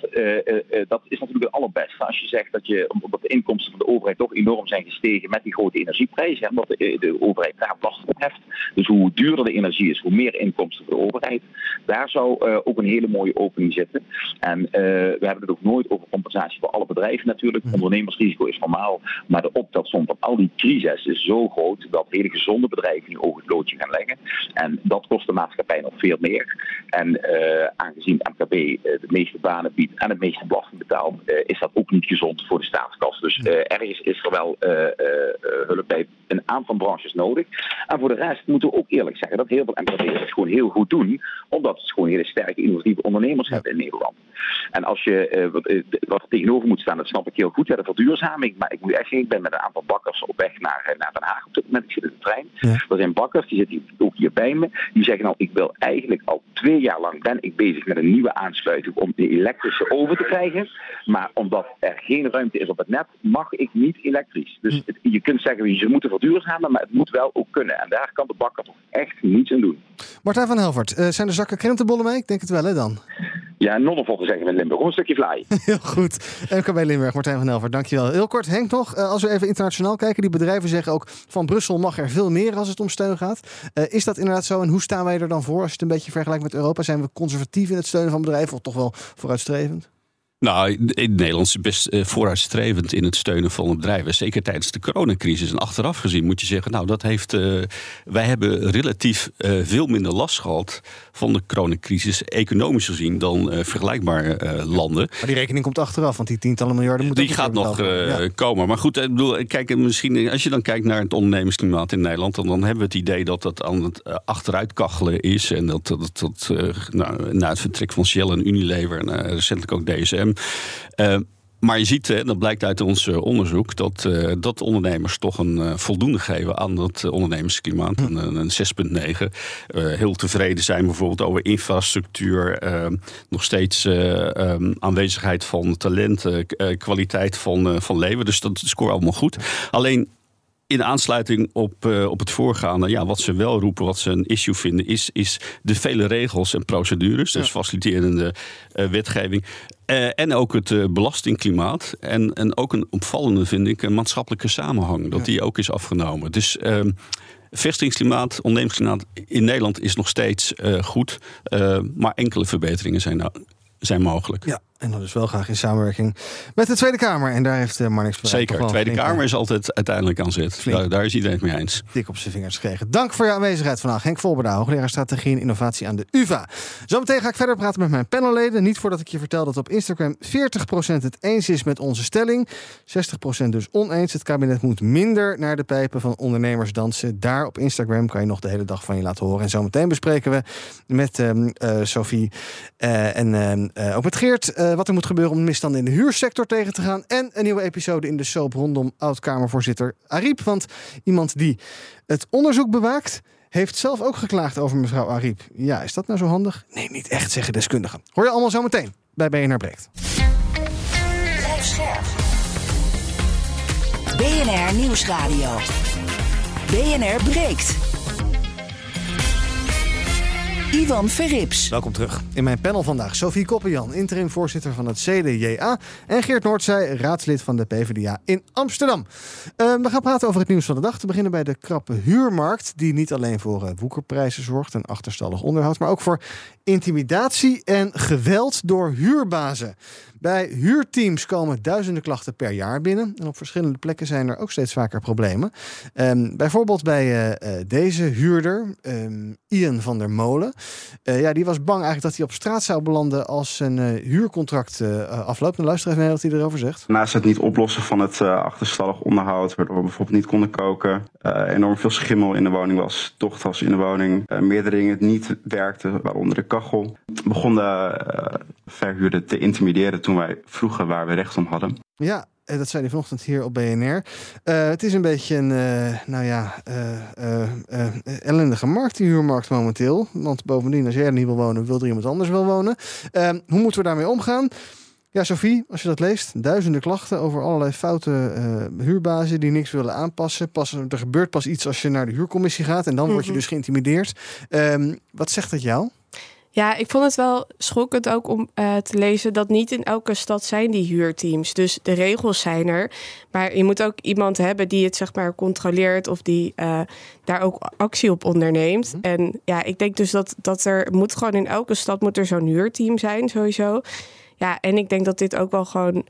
dat is natuurlijk het allerbeste. Als je zegt dat, je, omdat de inkomsten van de overheid toch enorm zijn gestegen met die grote energieprijzen, omdat de, de overheid daar last op heft. Dus hoe duurder de energie is, hoe meer inkomsten voor de overheid. Daar zou ook een hele mooie opening zitten. En we hebben het ook nooit over compensatie voor alle bedrijven natuurlijk. Hm. Ondernemersrisico is normaal. Maar de optelsom van al die crisis is zo groot dat hele gezonde bedrijven nu ook het loodje gaan leggen. En dat kost de maatschappij nog veel meer. En uh, aangezien MKB uh, de meeste banen biedt en het meeste belasting betaalt, uh, is dat ook niet gezond voor de staatskas. Dus ergens is er wel hulp bij een aantal branches nodig. En voor de rest moeten we ook eerlijk zeggen dat heel veel MKB'ers het gewoon heel goed doen, omdat ze gewoon hele sterke innovatieve ondernemers hebben in Nederland. En als je wat, wat er tegenover moet staan, dat snap ik heel goed, ja, de verduurzaming. Maar ik moet echt ik ben met een aantal bakkers op weg naar, naar Den Haag op dit moment. Ik zit in de trein. Ja. Er zijn bakkers, die zitten ook hier bij me. Die zeggen nou, ik wil eigenlijk al twee jaar lang ben ik bezig met een nieuwe aansluiting om de elektrische oven te krijgen. Maar omdat er geen ruimte is op het net, mag ik niet elektrisch. Dus het, je kunt zeggen, je moet verduurzamen, maar het moet wel ook kunnen. En daar kan de bakker toch echt niets aan doen. Martijn van Helvert, uh, zijn er zakken krentenbollen mee? Ik denk het wel, hè dan? Ja, nonnenvotten zeggen we in Limburg. Gewoon een stukje vlaai. Heel goed. MKB Limburg, Martijn van Helvert, dankjewel. Heel kort, Henk nog. Uh, als we even internationaal kijken, die bedrijven zeggen ook van Brussel mag er veel meer als het om steun gaat. Uh, is dat inderdaad zo en hoe staan wij er dan voor als je het een beetje vergelijkt met Europa? Zijn we conservatief in het steunen van bedrijven of toch wel vooruitstrevend? Nou, in Nederland is best eh, vooruitstrevend in het steunen van bedrijven. Zeker tijdens de coronacrisis. En achteraf gezien moet je zeggen, nou, dat heeft. Uh, wij hebben relatief uh, veel minder last gehad van de coronacrisis, economisch gezien, dan vergelijkbare landen. Maar die rekening komt achteraf, want die tientallen miljarden moeten. Die gaat nog ja. komen. Maar goed, ik bedoel, kijk, misschien als je dan kijkt naar het ondernemersklimaat in Nederland, dan, dan hebben we het idee dat dat aan het achteruitkachelen is. En dat dat, dat nou, na het vertrek van Shell en Unilever en recentelijk ook DSM maar je ziet, en dat blijkt uit ons eh, onderzoek, dat, uh, dat ondernemers toch een uh, voldoende geven aan dat ondernemersklimaat. Hm. Een, een 6,9. heel tevreden zijn bijvoorbeeld over infrastructuur. Ehm, nog steeds um, aanwezigheid van talenten, kwaliteit van, van leven. Dus dat scoort allemaal goed. Alleen in aansluiting op, uh, op het voorgaande, ja, wat ze wel roepen, wat ze een issue vinden, is, is de vele regels en procedures. Dus faciliterende uh, wetgeving. Uh, en ook het belastingklimaat. En, en ook een opvallende, vind ik, een maatschappelijke samenhang. Dat die ook is afgenomen. Dus ehm, vestigingsklimaat, ondernemersklimaat in Nederland is nog steeds goed. maar enkele verbeteringen zijn, nou, zijn mogelijk. Ja, en dat is wel graag in samenwerking met de Tweede Kamer. En daar heeft uh, Marnix Zeker, de Tweede Kamer is altijd uiteindelijk aan zit. Daar, daar, is iedereen het mee eens. Dik op zijn vingers gekregen. Dank voor je aanwezigheid vandaag. Henk Volberda, hoogleraar strategie en innovatie aan de UvA. Zometeen ga ik verder praten met mijn panelleden. Niet voordat ik je vertel dat op Instagram 40% het eens is met onze stelling. 60% dus oneens. Het kabinet moet minder naar de pijpen van ondernemers dansen. Daar op Instagram kan je nog de hele dag van je laten horen. En zometeen bespreken we met uh, Sophie uh, en ehm, ook met Geert eh, wat er moet gebeuren om misstanden in de huursector tegen te gaan. En een nieuwe episode in de soap rondom oud-Kamervoorzitter Ariep. Want iemand die het onderzoek bewaakt, heeft zelf ook geklaagd over mevrouw Ariep. Ja, is dat nou zo handig? Nee, niet echt, zeggen deskundigen. Hoor je allemaal zo meteen bij BNR Breekt. BNR Nieuwsradio. BNR Breekt. Ivan Verrips. Welkom terug. In mijn panel vandaag Sophie Koppenjan, interim voorzitter van het CDJA. En Geert Noordzij, raadslid van de PvdA in Amsterdam. Uh, we gaan praten over het nieuws van de dag. Te beginnen bij de krappe huurmarkt. Die niet alleen voor uh, woekerprijzen zorgt en achterstallig onderhoud. Maar ook voor intimidatie en geweld door huurbazen. Bij huurteams komen duizenden klachten per jaar binnen. En op verschillende plekken zijn er ook steeds vaker problemen. Um, bijvoorbeeld bij uh, uh, deze huurder, um, Ian van der Molen. Uh, ja, die was bang eigenlijk dat hij op straat zou belanden als zijn huurcontract afloopt. En luister even naar wat hij erover zegt. Naast het niet oplossen van het achterstallig onderhoud, waardoor we bijvoorbeeld niet konden koken, enorm veel schimmel in de woning was, tocht was in de woning, meerdere dingen niet werkten, waaronder de kachel, begon de verhuurder te intimideren toen wij vroegen waar we recht om hadden. Ja, eh, dat zei hij vanochtend hier op BNR. Uh, het is een beetje een, uh, nou ja, uh, ellendige markt, die huurmarkt momenteel. Want bovendien, als jij er niet wil wonen, wil er iemand anders wel wonen. Ehm, hoe moeten we daarmee omgaan? Ja, Sophie, als je dat leest, duizenden klachten over allerlei foute huurbazen die niks willen aanpassen. Pas, er gebeurt pas iets als je naar de huurcommissie gaat en dan word je mhm. dus geïntimideerd. Ehm, wat zegt dat jou? Ja, ik vond het wel schokkend ook om uh, te lezen dat niet in elke stad zijn die huurteams. Dus de regels zijn er. Maar je moet ook iemand hebben die het zeg maar controleert of die uh, daar ook actie op onderneemt. Mm En ja, ik denk dus dat, dat er moet gewoon in elke stad moet er zo'n huurteam zijn, sowieso. Ja, en ik denk dat dit ook wel gewoon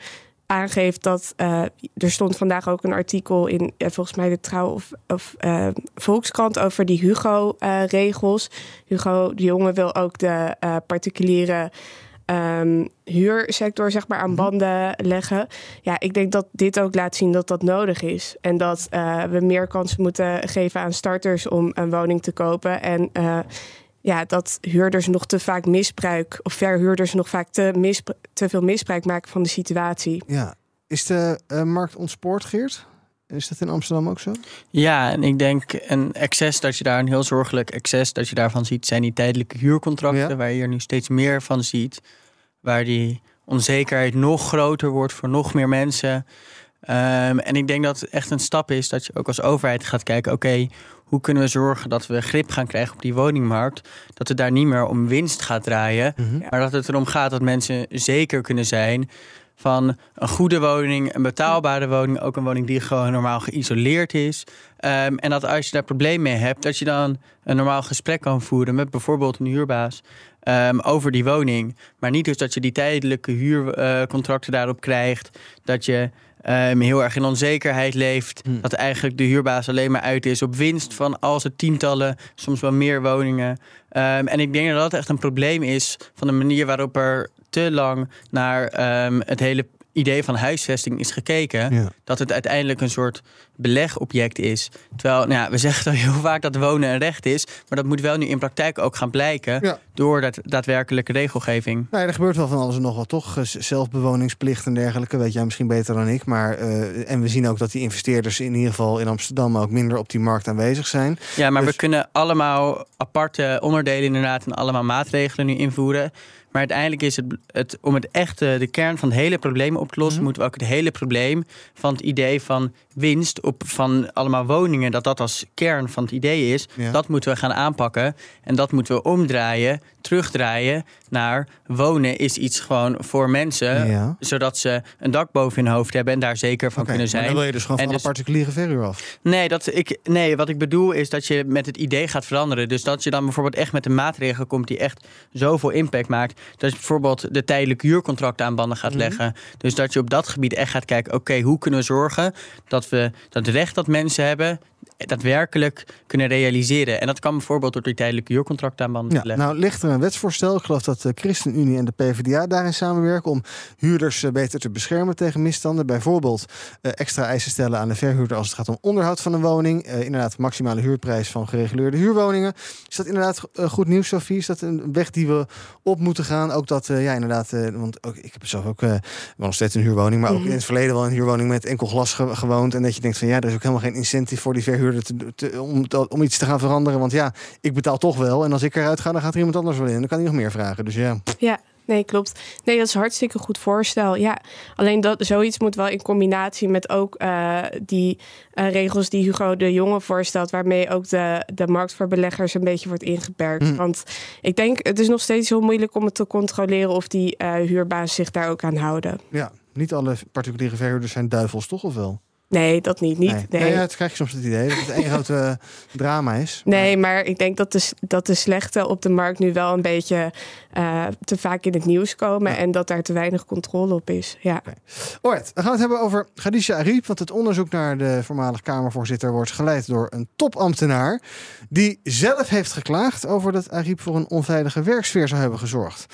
aangeeft dat uh, er stond vandaag ook een artikel in uh, volgens mij de Trouw of, of uh, Volkskrant over die Hugo-regels. Hugo de Jonge wil ook de particuliere um, huursector zeg maar aan mhm. banden leggen. Ja, ik denk dat dit ook laat zien dat dat nodig is en dat we meer kansen moeten geven aan starters om een woning te kopen en ja, dat huurders nog te vaak misbruik, of verhuurders nog vaak te, te veel misbruik maken van de situatie. Ja, is de uh, markt ontspoord, Geert? Is dat in Amsterdam ook zo? Ja, en ik denk een excess dat je daar een heel zorgelijk excess dat je daarvan ziet, zijn die tijdelijke huurcontracten, waar je er nu steeds meer van ziet, waar die onzekerheid nog groter wordt voor nog meer mensen. Um, en ik denk dat het echt een stap is dat je ook als overheid gaat kijken: oké, hoe kunnen we zorgen dat we grip gaan krijgen op die woningmarkt? Dat het daar niet meer om winst gaat draaien, mhm. maar dat het erom gaat dat mensen zeker kunnen zijn van een goede woning, een betaalbare woning, ook een woning die gewoon normaal geïsoleerd is. Um, en dat als je daar problemen mee hebt, dat je dan een normaal gesprek kan voeren met bijvoorbeeld een huurbaas. ehm, over die woning. Maar niet dus dat je die tijdelijke huurcontracten daarop krijgt. Dat je um, heel erg in onzekerheid leeft. Hmm. Dat eigenlijk de huurbaas alleen maar uit is op winst van als het tientallen, soms wel meer woningen. Ehm, en ik denk dat dat echt een probleem is van de manier waarop er te lang naar ehm, het hele idee van huisvesting is gekeken. Ja. Dat het uiteindelijk een soort belegobject is. Terwijl, nou ja, we zeggen dan heel vaak dat wonen een recht is. Maar dat moet wel nu in praktijk ook gaan blijken. Ja. Door dat daadwerkelijke regelgeving. Nou ja, er gebeurt wel van alles en nog wat, toch? Zelfbewoningsplicht en dergelijke, weet jij misschien beter dan ik. Maar, eh, en we zien ook dat die investeerders in ieder geval in Amsterdam ook minder op die markt aanwezig zijn. Ja, maar Dus- we kunnen allemaal aparte onderdelen inderdaad en allemaal maatregelen nu invoeren. Maar uiteindelijk is het, het om het echte, de kern van het hele probleem op te lossen, Mhm. moeten we ook het hele probleem van het idee van winst op van allemaal woningen, dat dat als kern van het idee is, Ja. dat moeten we gaan aanpakken. En dat moeten we omdraaien, terugdraaien naar wonen is iets gewoon voor mensen, Ja. zodat ze een dak boven hun hoofd hebben en daar zeker van kunnen zijn. dan wil je dus gewoon En van alle dus- particuliere verhuur af. Nee, dat ik, nee, wat ik bedoel is dat je met het idee gaat veranderen. Dus dat je dan bijvoorbeeld echt met een maatregel komt die echt zoveel impact maakt. Dat je bijvoorbeeld de tijdelijke huurcontracten aan banden gaat Mhm. leggen. Dus dat je op dat gebied echt gaat kijken: oké, hoe kunnen we zorgen dat we dat recht dat mensen hebben daadwerkelijk kunnen realiseren. En dat kan bijvoorbeeld door die tijdelijke huurcontracten aan banden Ja, te leggen. nou ligt er een wetsvoorstel. Ik geloof dat de ChristenUnie en de PvdA daarin samenwerken om huurders eh, beter te beschermen tegen misstanden. Bijvoorbeeld eh, extra eisen stellen aan de verhuurder als het gaat om onderhoud van een woning. Eh, inderdaad, maximale huurprijs van gereguleerde huurwoningen. Is dat inderdaad goed nieuws, Sofie? Is dat een weg die we op moeten gaan? Ook dat, ja, inderdaad, want ook, ik heb zelf ook wel nog steeds een huurwoning, maar ook Mhm. in het verleden wel een huurwoning met enkel glas ge- gewoond. En dat je denkt van ja, er is ook helemaal geen incentive voor die verhuurder te, te- om, te- om iets te gaan veranderen. Want ja, ik betaal toch wel. En als ik eruit ga, dan gaat er iemand anders wel in. Dan kan hij nog meer vragen. Dus ja. Ja, nee, klopt. Nee, dat is hartstikke goed voorstel. Ja, alleen dat zoiets moet wel in combinatie met ook eh, die eh, regels die Hugo de Jonge voorstelt, waarmee ook de, de markt voor beleggers een beetje wordt ingeperkt. Hm. Want ik denk, het is nog steeds heel moeilijk om het te controleren of die eh huurbaas zich daar ook aan houden. ja, niet alle particuliere verhuurders zijn duivels, toch of wel? Nee, dat niet. niet nee. nee. Nee, ja, het krijg je soms het idee dat het één grote eh, drama is. Nee, maar ik denk dat de, dat de slechte op de markt nu wel een beetje eh, te vaak in het nieuws komen. En dat daar te weinig controle op is. Ja. Alright, dan gaan we het hebben over Khadija Ariep. Want het onderzoek naar de voormalig Kamervoorzitter wordt geleid door een topambtenaar. Die zelf heeft geklaagd over dat Ariep voor een onveilige werksfeer zou hebben gezorgd.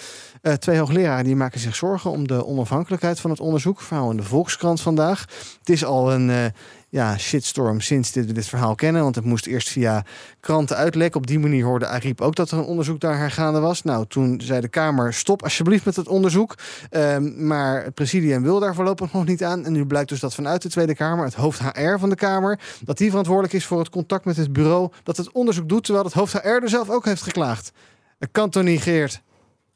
Eh, twee hoogleraren die maken zich zorgen om de onafhankelijkheid van het onderzoek. Verhaal in de Volkskrant vandaag. Het is al een eh, ja, shitstorm sinds dit, dit verhaal kennen. Want het moest eerst via kranten uitlekken. Op die manier hoorde Ariep ook dat er een onderzoek daar hergaande was. Nou, toen zei de Kamer: stop alsjeblieft met het onderzoek. Ehm, maar het presidium wil daar voorlopig nog niet aan. En nu blijkt dus dat vanuit de Tweede Kamer, het hoofd HR van de Kamer, dat die verantwoordelijk is voor het contact met het bureau dat het onderzoek doet. Terwijl het hoofd HR er zelf ook heeft geklaagd. Dat kan toch Geert?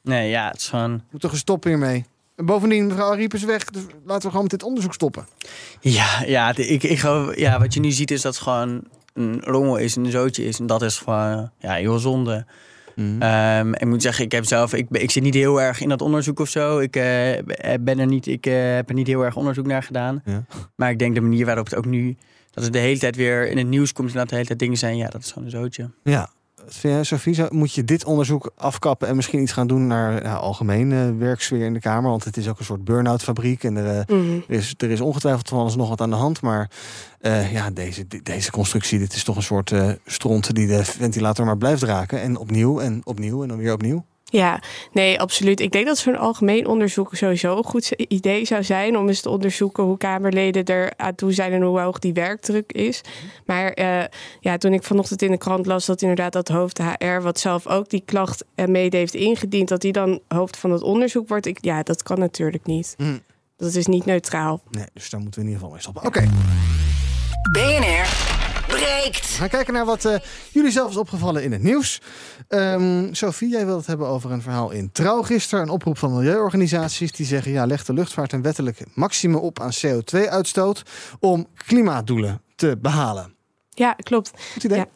Nee, ja, het is gewoon. Moet toch eens stoppen hiermee. En bovendien, mevrouw Ariep is weg. Dus laten we gewoon met dit onderzoek stoppen. Ja, ja, ik, ik, ja, wat je nu ziet is dat het gewoon een rommel is, een zootje is. En dat is gewoon ja, heel zonde. Ehm, ik moet zeggen, ik heb zelf, ik, ik zit niet heel erg in dat onderzoek of zo. Ik, eh, ben er niet, ik eh, heb er niet heel erg onderzoek naar gedaan. Ja. Maar ik denk de manier waarop het ook nu, dat het de hele tijd weer in het nieuws komt en dat de hele tijd dingen zijn, ja, dat is gewoon een zootje. Ja. Sophie? Zou- Moet je dit onderzoek afkappen en misschien iets gaan doen naar algemeen eh, werksfeer in de Kamer? Want het is ook een soort burn-out fabriek en er, eh, Mhm. er, is, er is ongetwijfeld van alles nog wat aan de hand. Maar eh, ja, deze, de- deze constructie, dit is toch een soort stront die de ventilator maar blijft raken. En opnieuw en opnieuw en dan weer opnieuw. Ja, nee, absoluut. Ik denk dat zo'n algemeen onderzoek sowieso een goed idee zou zijn om eens te onderzoeken hoe Kamerleden er aan toe zijn en hoe hoog die werkdruk is. Maar eh, ja, toen ik vanochtend in de krant las dat inderdaad dat hoofd HR, wat zelf ook die klacht eh, mede heeft ingediend, dat die dan hoofd van het onderzoek wordt. Ik, ja, dat kan natuurlijk niet. Hm. Dat is niet neutraal. Nee, dus daar moeten we in ieder geval mee stoppen. Oké, BNR breekt. we gaan kijken naar wat eh, jullie zelf is opgevallen in het nieuws. Ehm Sophie, jij wil het hebben over een verhaal in Trouw gisteren. Een oproep van milieuorganisaties die zeggen... ja, leg de luchtvaart een wettelijk maximum op aan CO2-uitstoot... om klimaatdoelen te behalen. Ja, klopt. Goed idee. Ja.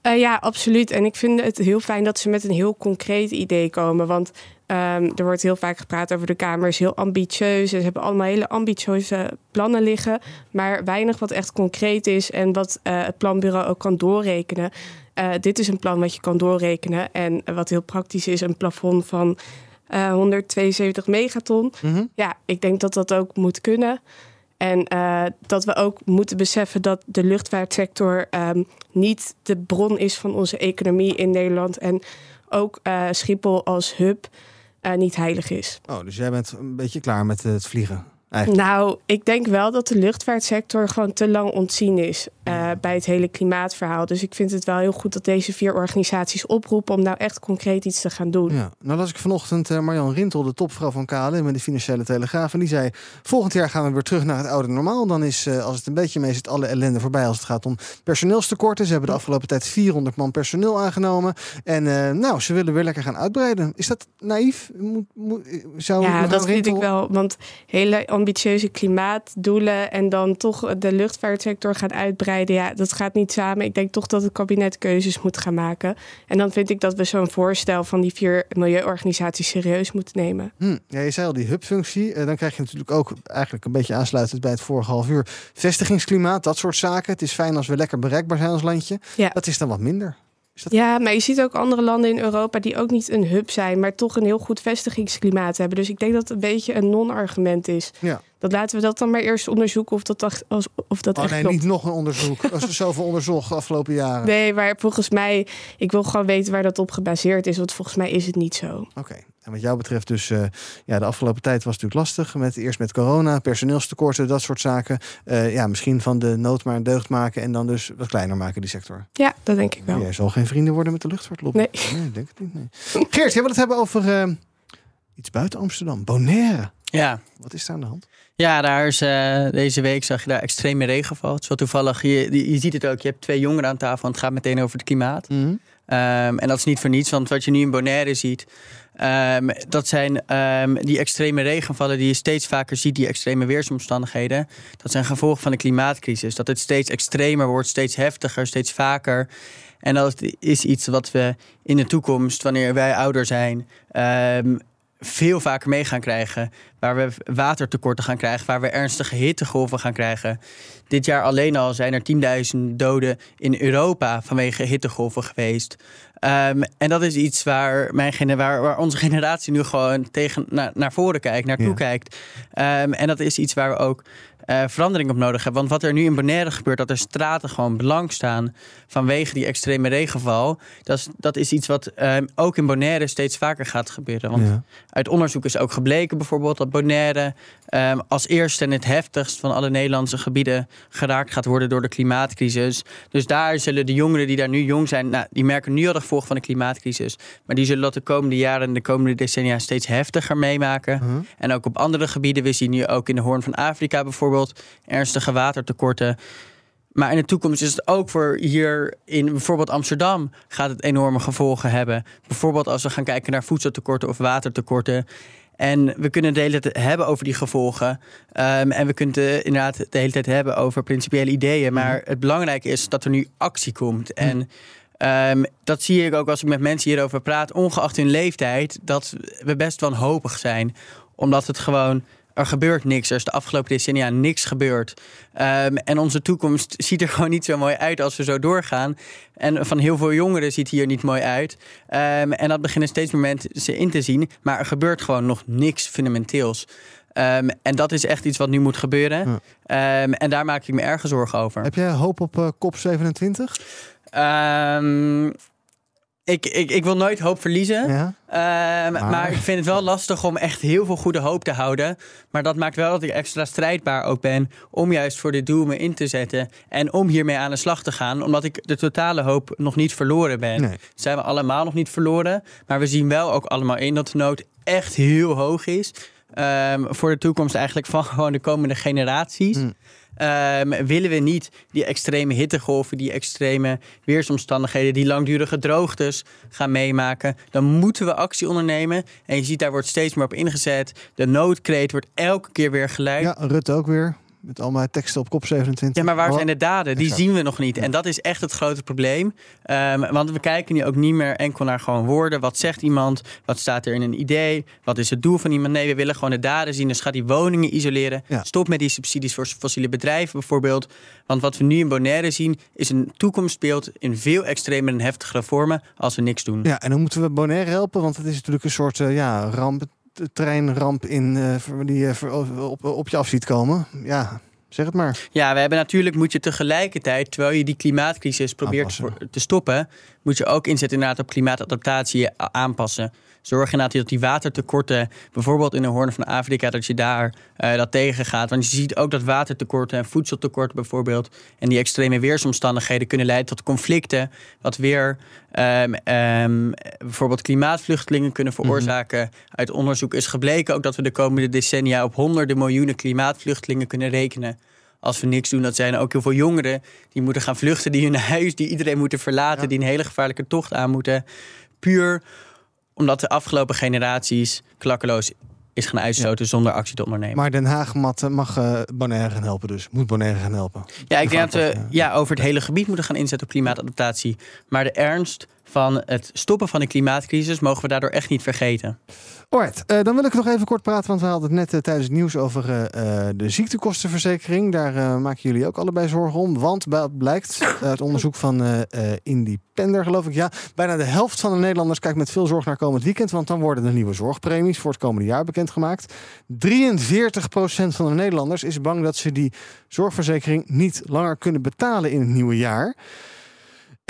Eh, ja, absoluut. En ik vind het heel fijn dat ze met een heel concreet idee komen. Want Ehm, er wordt heel vaak gepraat over de Kamer is heel ambitieus. Ze hebben allemaal hele ambitieuze plannen liggen. Maar weinig wat echt concreet is en wat uh, het planbureau ook kan doorrekenen. Uh, dit is een plan wat je kan doorrekenen. En wat heel praktisch is, een plafond van uh, 172 megaton. Mhm. Ja, ik denk dat dat ook moet kunnen. En uh, dat we ook moeten beseffen dat de luchtvaartsector um, niet de bron is van onze economie in Nederland. En ook uh, Schiphol als hub niet heilig is. Oh, dus jij bent een beetje klaar met het vliegen? Eigenlijk. Nou, ik denk wel dat de luchtvaartsector gewoon te lang ontzien is uh, bij het hele klimaatverhaal. Dus ik vind het wel heel goed dat deze vier organisaties oproepen om nou echt concreet iets te gaan doen. Ja. Nou las ik vanochtend uh, Marjan Rintel, de topvrouw van KLM met de Financiële Telegraaf. En die zei, volgend jaar gaan we weer terug naar het oude normaal. Dan is, uh, als het een beetje mee zit, alle ellende voorbij als het gaat om personeelstekorten. Ze hebben de afgelopen tijd 400 man personeel aangenomen. En nou, ze willen weer lekker gaan uitbreiden. Is dat naïef? Moet, moet, zou ja, dat Rintel... vind ik wel. Want hele ambitieuze klimaatdoelen en dan toch de luchtvaartsector gaan uitbreiden. Ja, dat gaat niet samen. Ik denk toch dat het kabinet keuzes moet gaan maken. En dan vind ik dat we zo'n voorstel van die vier milieuorganisaties serieus moeten nemen. Hm. Ja, je zei al die hubfunctie. Uh, dan krijg je natuurlijk ook eigenlijk een beetje aansluitend bij het vorige half uur. Vestigingsklimaat, dat soort zaken. Het is fijn als we lekker bereikbaar zijn als landje. Ja. Dat is dan wat minder. Dat... Ja, maar je ziet ook andere landen in Europa die ook niet een hub zijn, maar toch een heel goed vestigingsklimaat hebben. Dus ik denk dat het een beetje een non-argument is. Ja. Dat laten we dat dan maar eerst onderzoeken of dat, als, of dat oh, echt nee, klopt. niet nog een onderzoek. Als we zoveel onderzocht de afgelopen jaren. Nee, maar volgens mij, ik wil gewoon weten waar dat op gebaseerd is, want volgens mij is het niet zo. Oké. Okay. En wat jou betreft dus, uh, ja, de afgelopen tijd was het natuurlijk lastig. Met, eerst met corona, personeelstekorten, dat soort zaken. Uh, ja, misschien van de nood maar een deugd maken en dan dus wat kleiner maken, die sector. Ja, dat denk ik wel. Jij zal geen vrienden worden met de luchtvaartlobby. Nee. nee ik denk het niet. Nee. Geert, jij wil het hebben over uh, iets buiten Amsterdam. Bonaire. Ja. Wat is daar aan de hand? Ja, daar is uh, deze week zag je daar extreme regenval. Het is wel toevallig. Je, je, je, ziet het ook. Je hebt twee jongeren aan tafel en het gaat meteen over het klimaat. Mm -hmm. um, en dat is niet voor niets, want wat je nu in Bonaire ziet, um, dat zijn um, die extreme regenvallen die je steeds vaker ziet, die extreme weersomstandigheden. Dat zijn gevolgen van de klimaatcrisis. Dat het steeds extremer wordt, steeds heftiger, steeds vaker. En dat is iets wat we in de toekomst, wanneer wij ouder zijn, veel vaker mee gaan krijgen. Waar we watertekorten gaan krijgen, waar we ernstige hittegolven gaan krijgen. Dit jaar alleen al zijn er 10.000 doden in Europa vanwege hittegolven geweest. Um, en dat is iets waar, mijn, waar, waar onze generatie nu gewoon tegen, naar, naar voren kijkt, naartoe ja. kijkt. Um, en dat is iets waar we ook uh, verandering op nodig hebben. Want wat er nu in Bonaire gebeurt, dat er straten gewoon blank staan vanwege die extreme regenval. Dat is, dat is iets wat um, ook in Bonaire steeds vaker gaat gebeuren. Want Ja. uit onderzoek is ook gebleken bijvoorbeeld dat Bonaire um, als eerste en het heftigst van alle Nederlandse gebieden geraakt gaat worden door de klimaatcrisis. Dus daar zullen de jongeren die daar nu jong zijn, nou, die merken nu al de gevolgen van de klimaatcrisis. Maar die zullen dat de komende jaren en de komende decennia steeds heftiger meemaken. Mhm. En ook op andere gebieden. We zien nu ook in de Hoorn van Afrika bijvoorbeeld ernstige watertekorten. Maar in de toekomst is het ook voor hier in bijvoorbeeld Amsterdam gaat het enorme gevolgen hebben. Bijvoorbeeld als we gaan kijken naar voedseltekorten of watertekorten. En we kunnen de hele tijd hebben over die gevolgen. Um, en we kunnen het inderdaad de hele tijd hebben over principiële ideeën. Maar het belangrijke is dat er nu actie komt. En um, dat zie ik ook als ik met mensen hierover praat, ongeacht hun leeftijd, dat we best wanhopig zijn. Omdat het gewoon er gebeurt niks. Er is de afgelopen decennia niks gebeurd. Um, en onze toekomst ziet er gewoon niet zo mooi uit als we zo doorgaan. En van heel veel jongeren ziet hier niet mooi uit. Um, en dat beginnen steeds meer mensen in te zien. Maar er gebeurt gewoon nog niks fundamenteels. Um, en dat is echt iets wat nu moet gebeuren. Ja. en daar maak ik me erg zorgen over. Heb jij hoop op uh, COP27? Ik, ik, ik wil nooit hoop verliezen. Ja. Um, maar. maar. ik vind het wel lastig om echt heel veel goede hoop te houden. Maar dat maakt wel dat ik extra strijdbaar ook ben om juist voor dit doel me in te zetten. En om hiermee aan de slag te gaan. Omdat ik de totale hoop nog niet verloren ben. Nee. Zijn we allemaal nog niet verloren. Maar we zien wel ook allemaal in dat de nood echt heel hoog is. Um, voor de toekomst eigenlijk van gewoon de komende generaties. Mm. Um, willen we niet die extreme hittegolven, die extreme weersomstandigheden, die langdurige droogtes gaan meemaken, dan moeten we actie ondernemen. En je ziet, daar wordt steeds meer op ingezet. De noodkreet wordt elke keer weer geluid. Ja, Rutte ook weer. Met allemaal teksten op kop 27. Ja, maar waar zijn de daden? Die exact. zien we nog niet. En dat is echt het grote probleem. Ehm, want we kijken nu ook niet meer enkel naar gewoon woorden. Wat zegt iemand? Wat staat er in een idee? Wat is het doel van iemand? Nee, we willen gewoon de daden zien. Dus ga die woningen isoleren. Ja. Stop met die subsidies voor fossiele bedrijven bijvoorbeeld. Want wat we nu in Bonaire zien... is een toekomstbeeld in veel extremere en heftigere vormen... als we niks doen. Ja, en dan moeten we Bonaire helpen, want het is natuurlijk een soort eh, ja, ramp, treinramp in, eh, voor- die je voor- op, op je af ziet komen. Ja, zeg het maar. Ja, we hebben natuurlijk moet je tegelijkertijd, terwijl je die klimaatcrisis probeert Aanpassen. te stoppen, moet je ook inzetten inderdaad op klimaatadaptatie aanpassen. Zorg inderdaad dat die watertekorten, bijvoorbeeld in de Hoorn van Afrika, dat je daar eh, dat tegengaat. Want je ziet ook dat watertekorten en voedseltekorten bijvoorbeeld en die extreme weersomstandigheden kunnen leiden tot conflicten, wat weer ehm, ehm, bijvoorbeeld klimaatvluchtelingen kunnen veroorzaken. Uit onderzoek is gebleken ook dat we de komende decennia op honderden miljoenen klimaatvluchtelingen kunnen rekenen als we niks doen, dat zijn ook heel veel jongeren die moeten gaan vluchten, die hun huis, die iedereen moeten verlaten, die een hele gevaarlijke tocht aan moeten. Puur omdat de afgelopen generaties klakkeloos is gaan uitstoten zonder actie te ondernemen. Maar Den Haag mag, mag eh, Bonaire gaan helpen dus. Moet Bonaire gaan helpen. ja, ik denk dat we aanpassen, ja, over het hele gebied moeten gaan inzetten op klimaatadaptatie. Maar de ernst van het stoppen van de klimaatcrisis mogen we daardoor echt niet vergeten. Eh, dan wil ik nog even kort praten, want we hadden het net eh, tijdens het nieuws over eh, de ziektekostenverzekering. Daar maken jullie ook allebei zorgen om. Want blijkt uit onderzoek van Independer, geloof ik, ja, bijna de helft van de Nederlanders kijkt met veel zorg naar komend weekend. Want dan worden de nieuwe zorgpremies voor het komende jaar bekendgemaakt. 43% van de Nederlanders is bang dat ze die zorgverzekering niet langer kunnen betalen in het nieuwe jaar.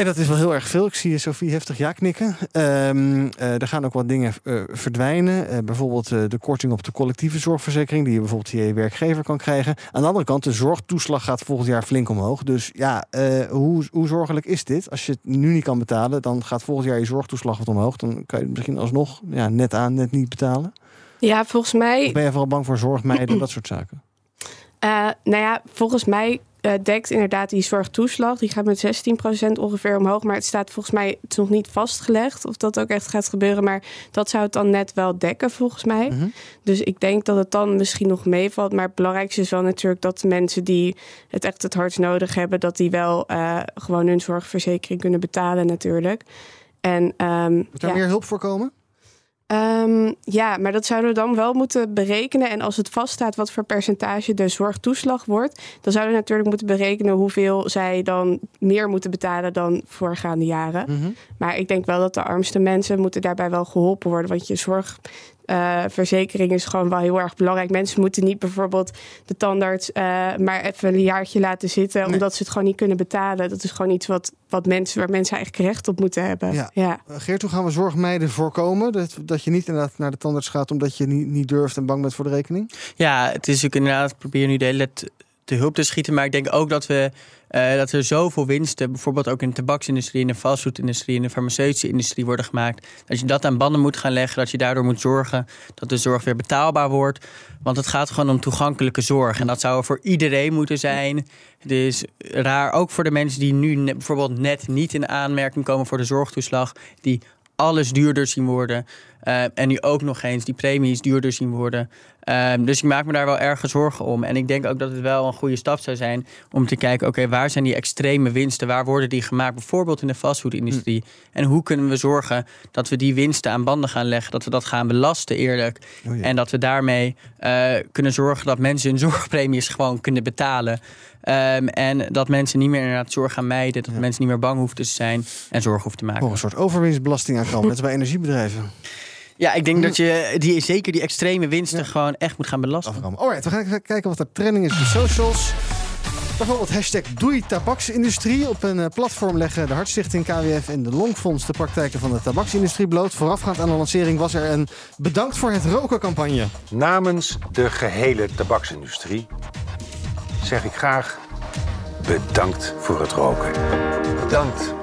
En dat is wel heel erg veel. Ik zie Sofie heftig ja knikken. Ehm, eh, er gaan ook wat dingen eh, verdwijnen. Eh, bijvoorbeeld de korting op de collectieve zorgverzekering... die je bijvoorbeeld je werkgever kan krijgen. Aan de andere kant, de zorgtoeslag gaat volgend jaar flink omhoog. Dus ja, hoe, hoe zorgelijk is dit? Als je het nu niet kan betalen, dan gaat volgend jaar je zorgtoeslag wat omhoog. Dan kan je het misschien alsnog ja, net aan, net niet betalen. Ja, volgens mij. Of ben je vooral bang voor zorgmeiden, dat soort zaken? Nou ja, volgens mij eh, dekt inderdaad die zorgtoeslag. Die gaat met 16% ongeveer omhoog. Maar het staat volgens mij, het is nog niet vastgelegd of dat ook echt gaat gebeuren. Maar dat zou het dan net wel dekken volgens mij. Mhm. Dus ik denk dat het dan misschien nog meevalt. Maar het belangrijkste is wel natuurlijk dat de mensen die het echt het hardst nodig hebben, dat die wel eh, gewoon hun zorgverzekering kunnen betalen natuurlijk. En ehm, Moet daar ja. meer hulp voor komen? Ehm, ja, maar dat zouden we dan wel moeten berekenen. En als het vaststaat wat voor percentage de zorgtoeslag wordt, dan zouden we natuurlijk moeten berekenen hoeveel zij dan meer moeten betalen dan voorgaande jaren. Mhm. Maar ik denk wel dat de armste mensen moeten daarbij wel geholpen worden. Want je zorgverzekering is gewoon wel heel erg belangrijk. Mensen moeten niet bijvoorbeeld de tandarts eh, maar even een jaartje laten zitten, omdat ze het gewoon niet kunnen betalen. Dat is gewoon iets wat, wat mensen, waar mensen eigenlijk recht op moeten hebben. Ja. ja. Eh, Geert, hoe gaan we zorgmeiden voorkomen? Dat, dat je niet inderdaad naar de tandarts gaat omdat je niet, niet durft en bang bent voor de rekening? Ja, het is ook inderdaad, probeer nu de hele tijd te hulp te schieten. Maar ik denk ook dat we eh, dat er zoveel winsten, bijvoorbeeld ook in de tabaksindustrie, in de fastfoodindustrie, in de farmaceutische industrie worden gemaakt. Dat je dat aan banden moet gaan leggen. Dat je daardoor moet zorgen dat de zorg weer betaalbaar wordt. Want het gaat gewoon om toegankelijke zorg. En dat zou er voor iedereen moeten zijn. Het is raar, ook voor de mensen die nu bijvoorbeeld net niet in aanmerking komen voor de zorgtoeslag. Die alles duurder zien worden. Eh, en nu ook nog eens die premies duurder zien worden. Ehm, dus ik maak me daar wel erg zorgen om. En ik denk ook dat het wel een goede stap zou zijn om te kijken: oké, waar zijn die extreme winsten? Waar worden die gemaakt? Bijvoorbeeld in de fastfoodindustrie. En hoe kunnen we zorgen dat we die winsten aan banden gaan leggen? Dat we dat gaan belasten eerlijk. Oh. En dat we daarmee eh, kunnen zorgen dat mensen hun zorgpremies gewoon kunnen betalen. Ehm, en dat mensen niet meer inderdaad zorg gaan mijden. Dat mensen niet meer bang hoeven te zijn en zorg hoeven te maken. Oh, een soort overwinstbelasting aankomen, net als bij energiebedrijven. Ja, ik denk dat je die, zeker die extreme winsten gewoon echt moet gaan belasten. Afkomen. Alright, we gaan even kijken wat er trending is op de socials. Bijvoorbeeld hashtag Doei Tabaksindustrie. Op een eh, platform leggen de Hartstichting, KWF en de Longfonds de praktijken van de tabaksindustrie bloot. Voorafgaand aan de lancering was er een bedankt voor het roken campagne. Namens de gehele tabaksindustrie zeg ik graag bedankt voor het roken. Bedankt.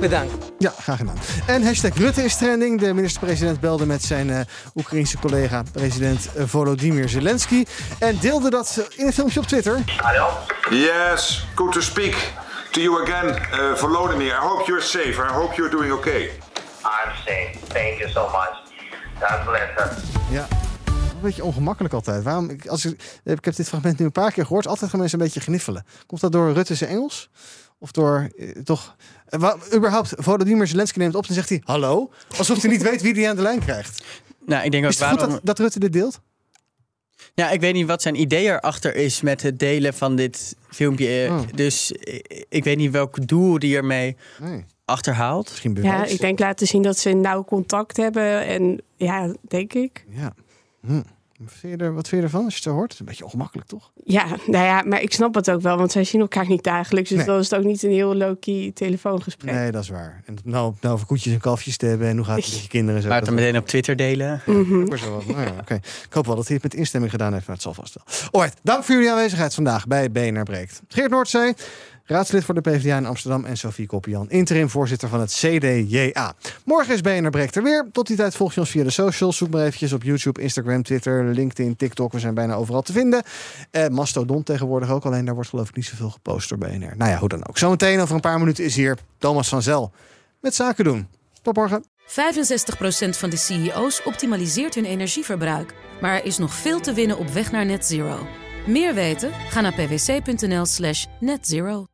Bedankt. Ja, graag gedaan. En hashtag Rutte is trending. De minister-president belde met zijn eh Oekraïense collega, president eh, Volodymyr Zelensky. En deelde dat in een filmpje op Twitter. Yes, good to speak to you again, uh, Volodymyr. I hope you're safe. I hope you're doing okay. I'm safe. Thank you so much. God bless us. Ja. beetje ongemakkelijk altijd. Waarom, ik, als ik, ik heb dit fragment nu een paar keer gehoord. Altijd gaan mensen een beetje gniffelen. Komt dat door Rutte's Engels? Of door eh, toch... eh, wa- überhaupt, Volodymyr Zelensky neemt op en zegt hij... Hallo? Alsof hij niet weet wie hij aan de lijn krijgt. Nou, ik denk ook Is het goed waarom... dat, dat Rutte dit deelt? Ja, ik weet niet wat zijn idee erachter is met het delen van dit filmpje. Oh. Dus ik, ik weet niet welk doel die ermee Nee. achterhaalt. Misschien Ja, ik denk laten zien dat ze nauw contact hebben. En ja, denk ik. Ja. Hm. Wat vind, je er, wat vind je ervan als je het zo hoort? Het is een beetje ongemakkelijk, toch? Ja, nou ja, maar ik snap het ook wel, want zij zien elkaar niet dagelijks. Dus Nee. dan is het ook niet een heel low-key telefoongesprek. Nee, dat is waar. En nou, nou over koetjes en kalfjes te hebben en hoe gaat het met je kinderen en zo. Maar het dat- dan meteen op Twitter delen. Mhm. Zo wat. Nou ja, oké. Ik hoop wel dat hij het met instemming gedaan heeft, maar het zal vast wel. Alright, dank voor jullie aanwezigheid vandaag bij BNR Breekt. Geert Noordzee, raadslid voor de PvdA in Amsterdam en Sophie Koppian, interim voorzitter van het CDJA. Morgen is BNR Breekt er weer. Tot die tijd volg je ons via de socials. Zoek maar eventjes op YouTube, Instagram, Twitter, LinkedIn, TikTok. We zijn bijna overal te vinden. Eh, Mastodon tegenwoordig ook, alleen daar wordt geloof ik niet zoveel gepost door BNR. Nou ja, hoe dan ook. Zometeen over een paar minuten is hier Thomas van Zel met Zaken doen. Tot morgen. 65% van de CEO's optimaliseert hun energieverbruik. Maar er is nog veel te winnen op weg naar net zero. Meer weten? Ga naar pwc.nl slash netzero.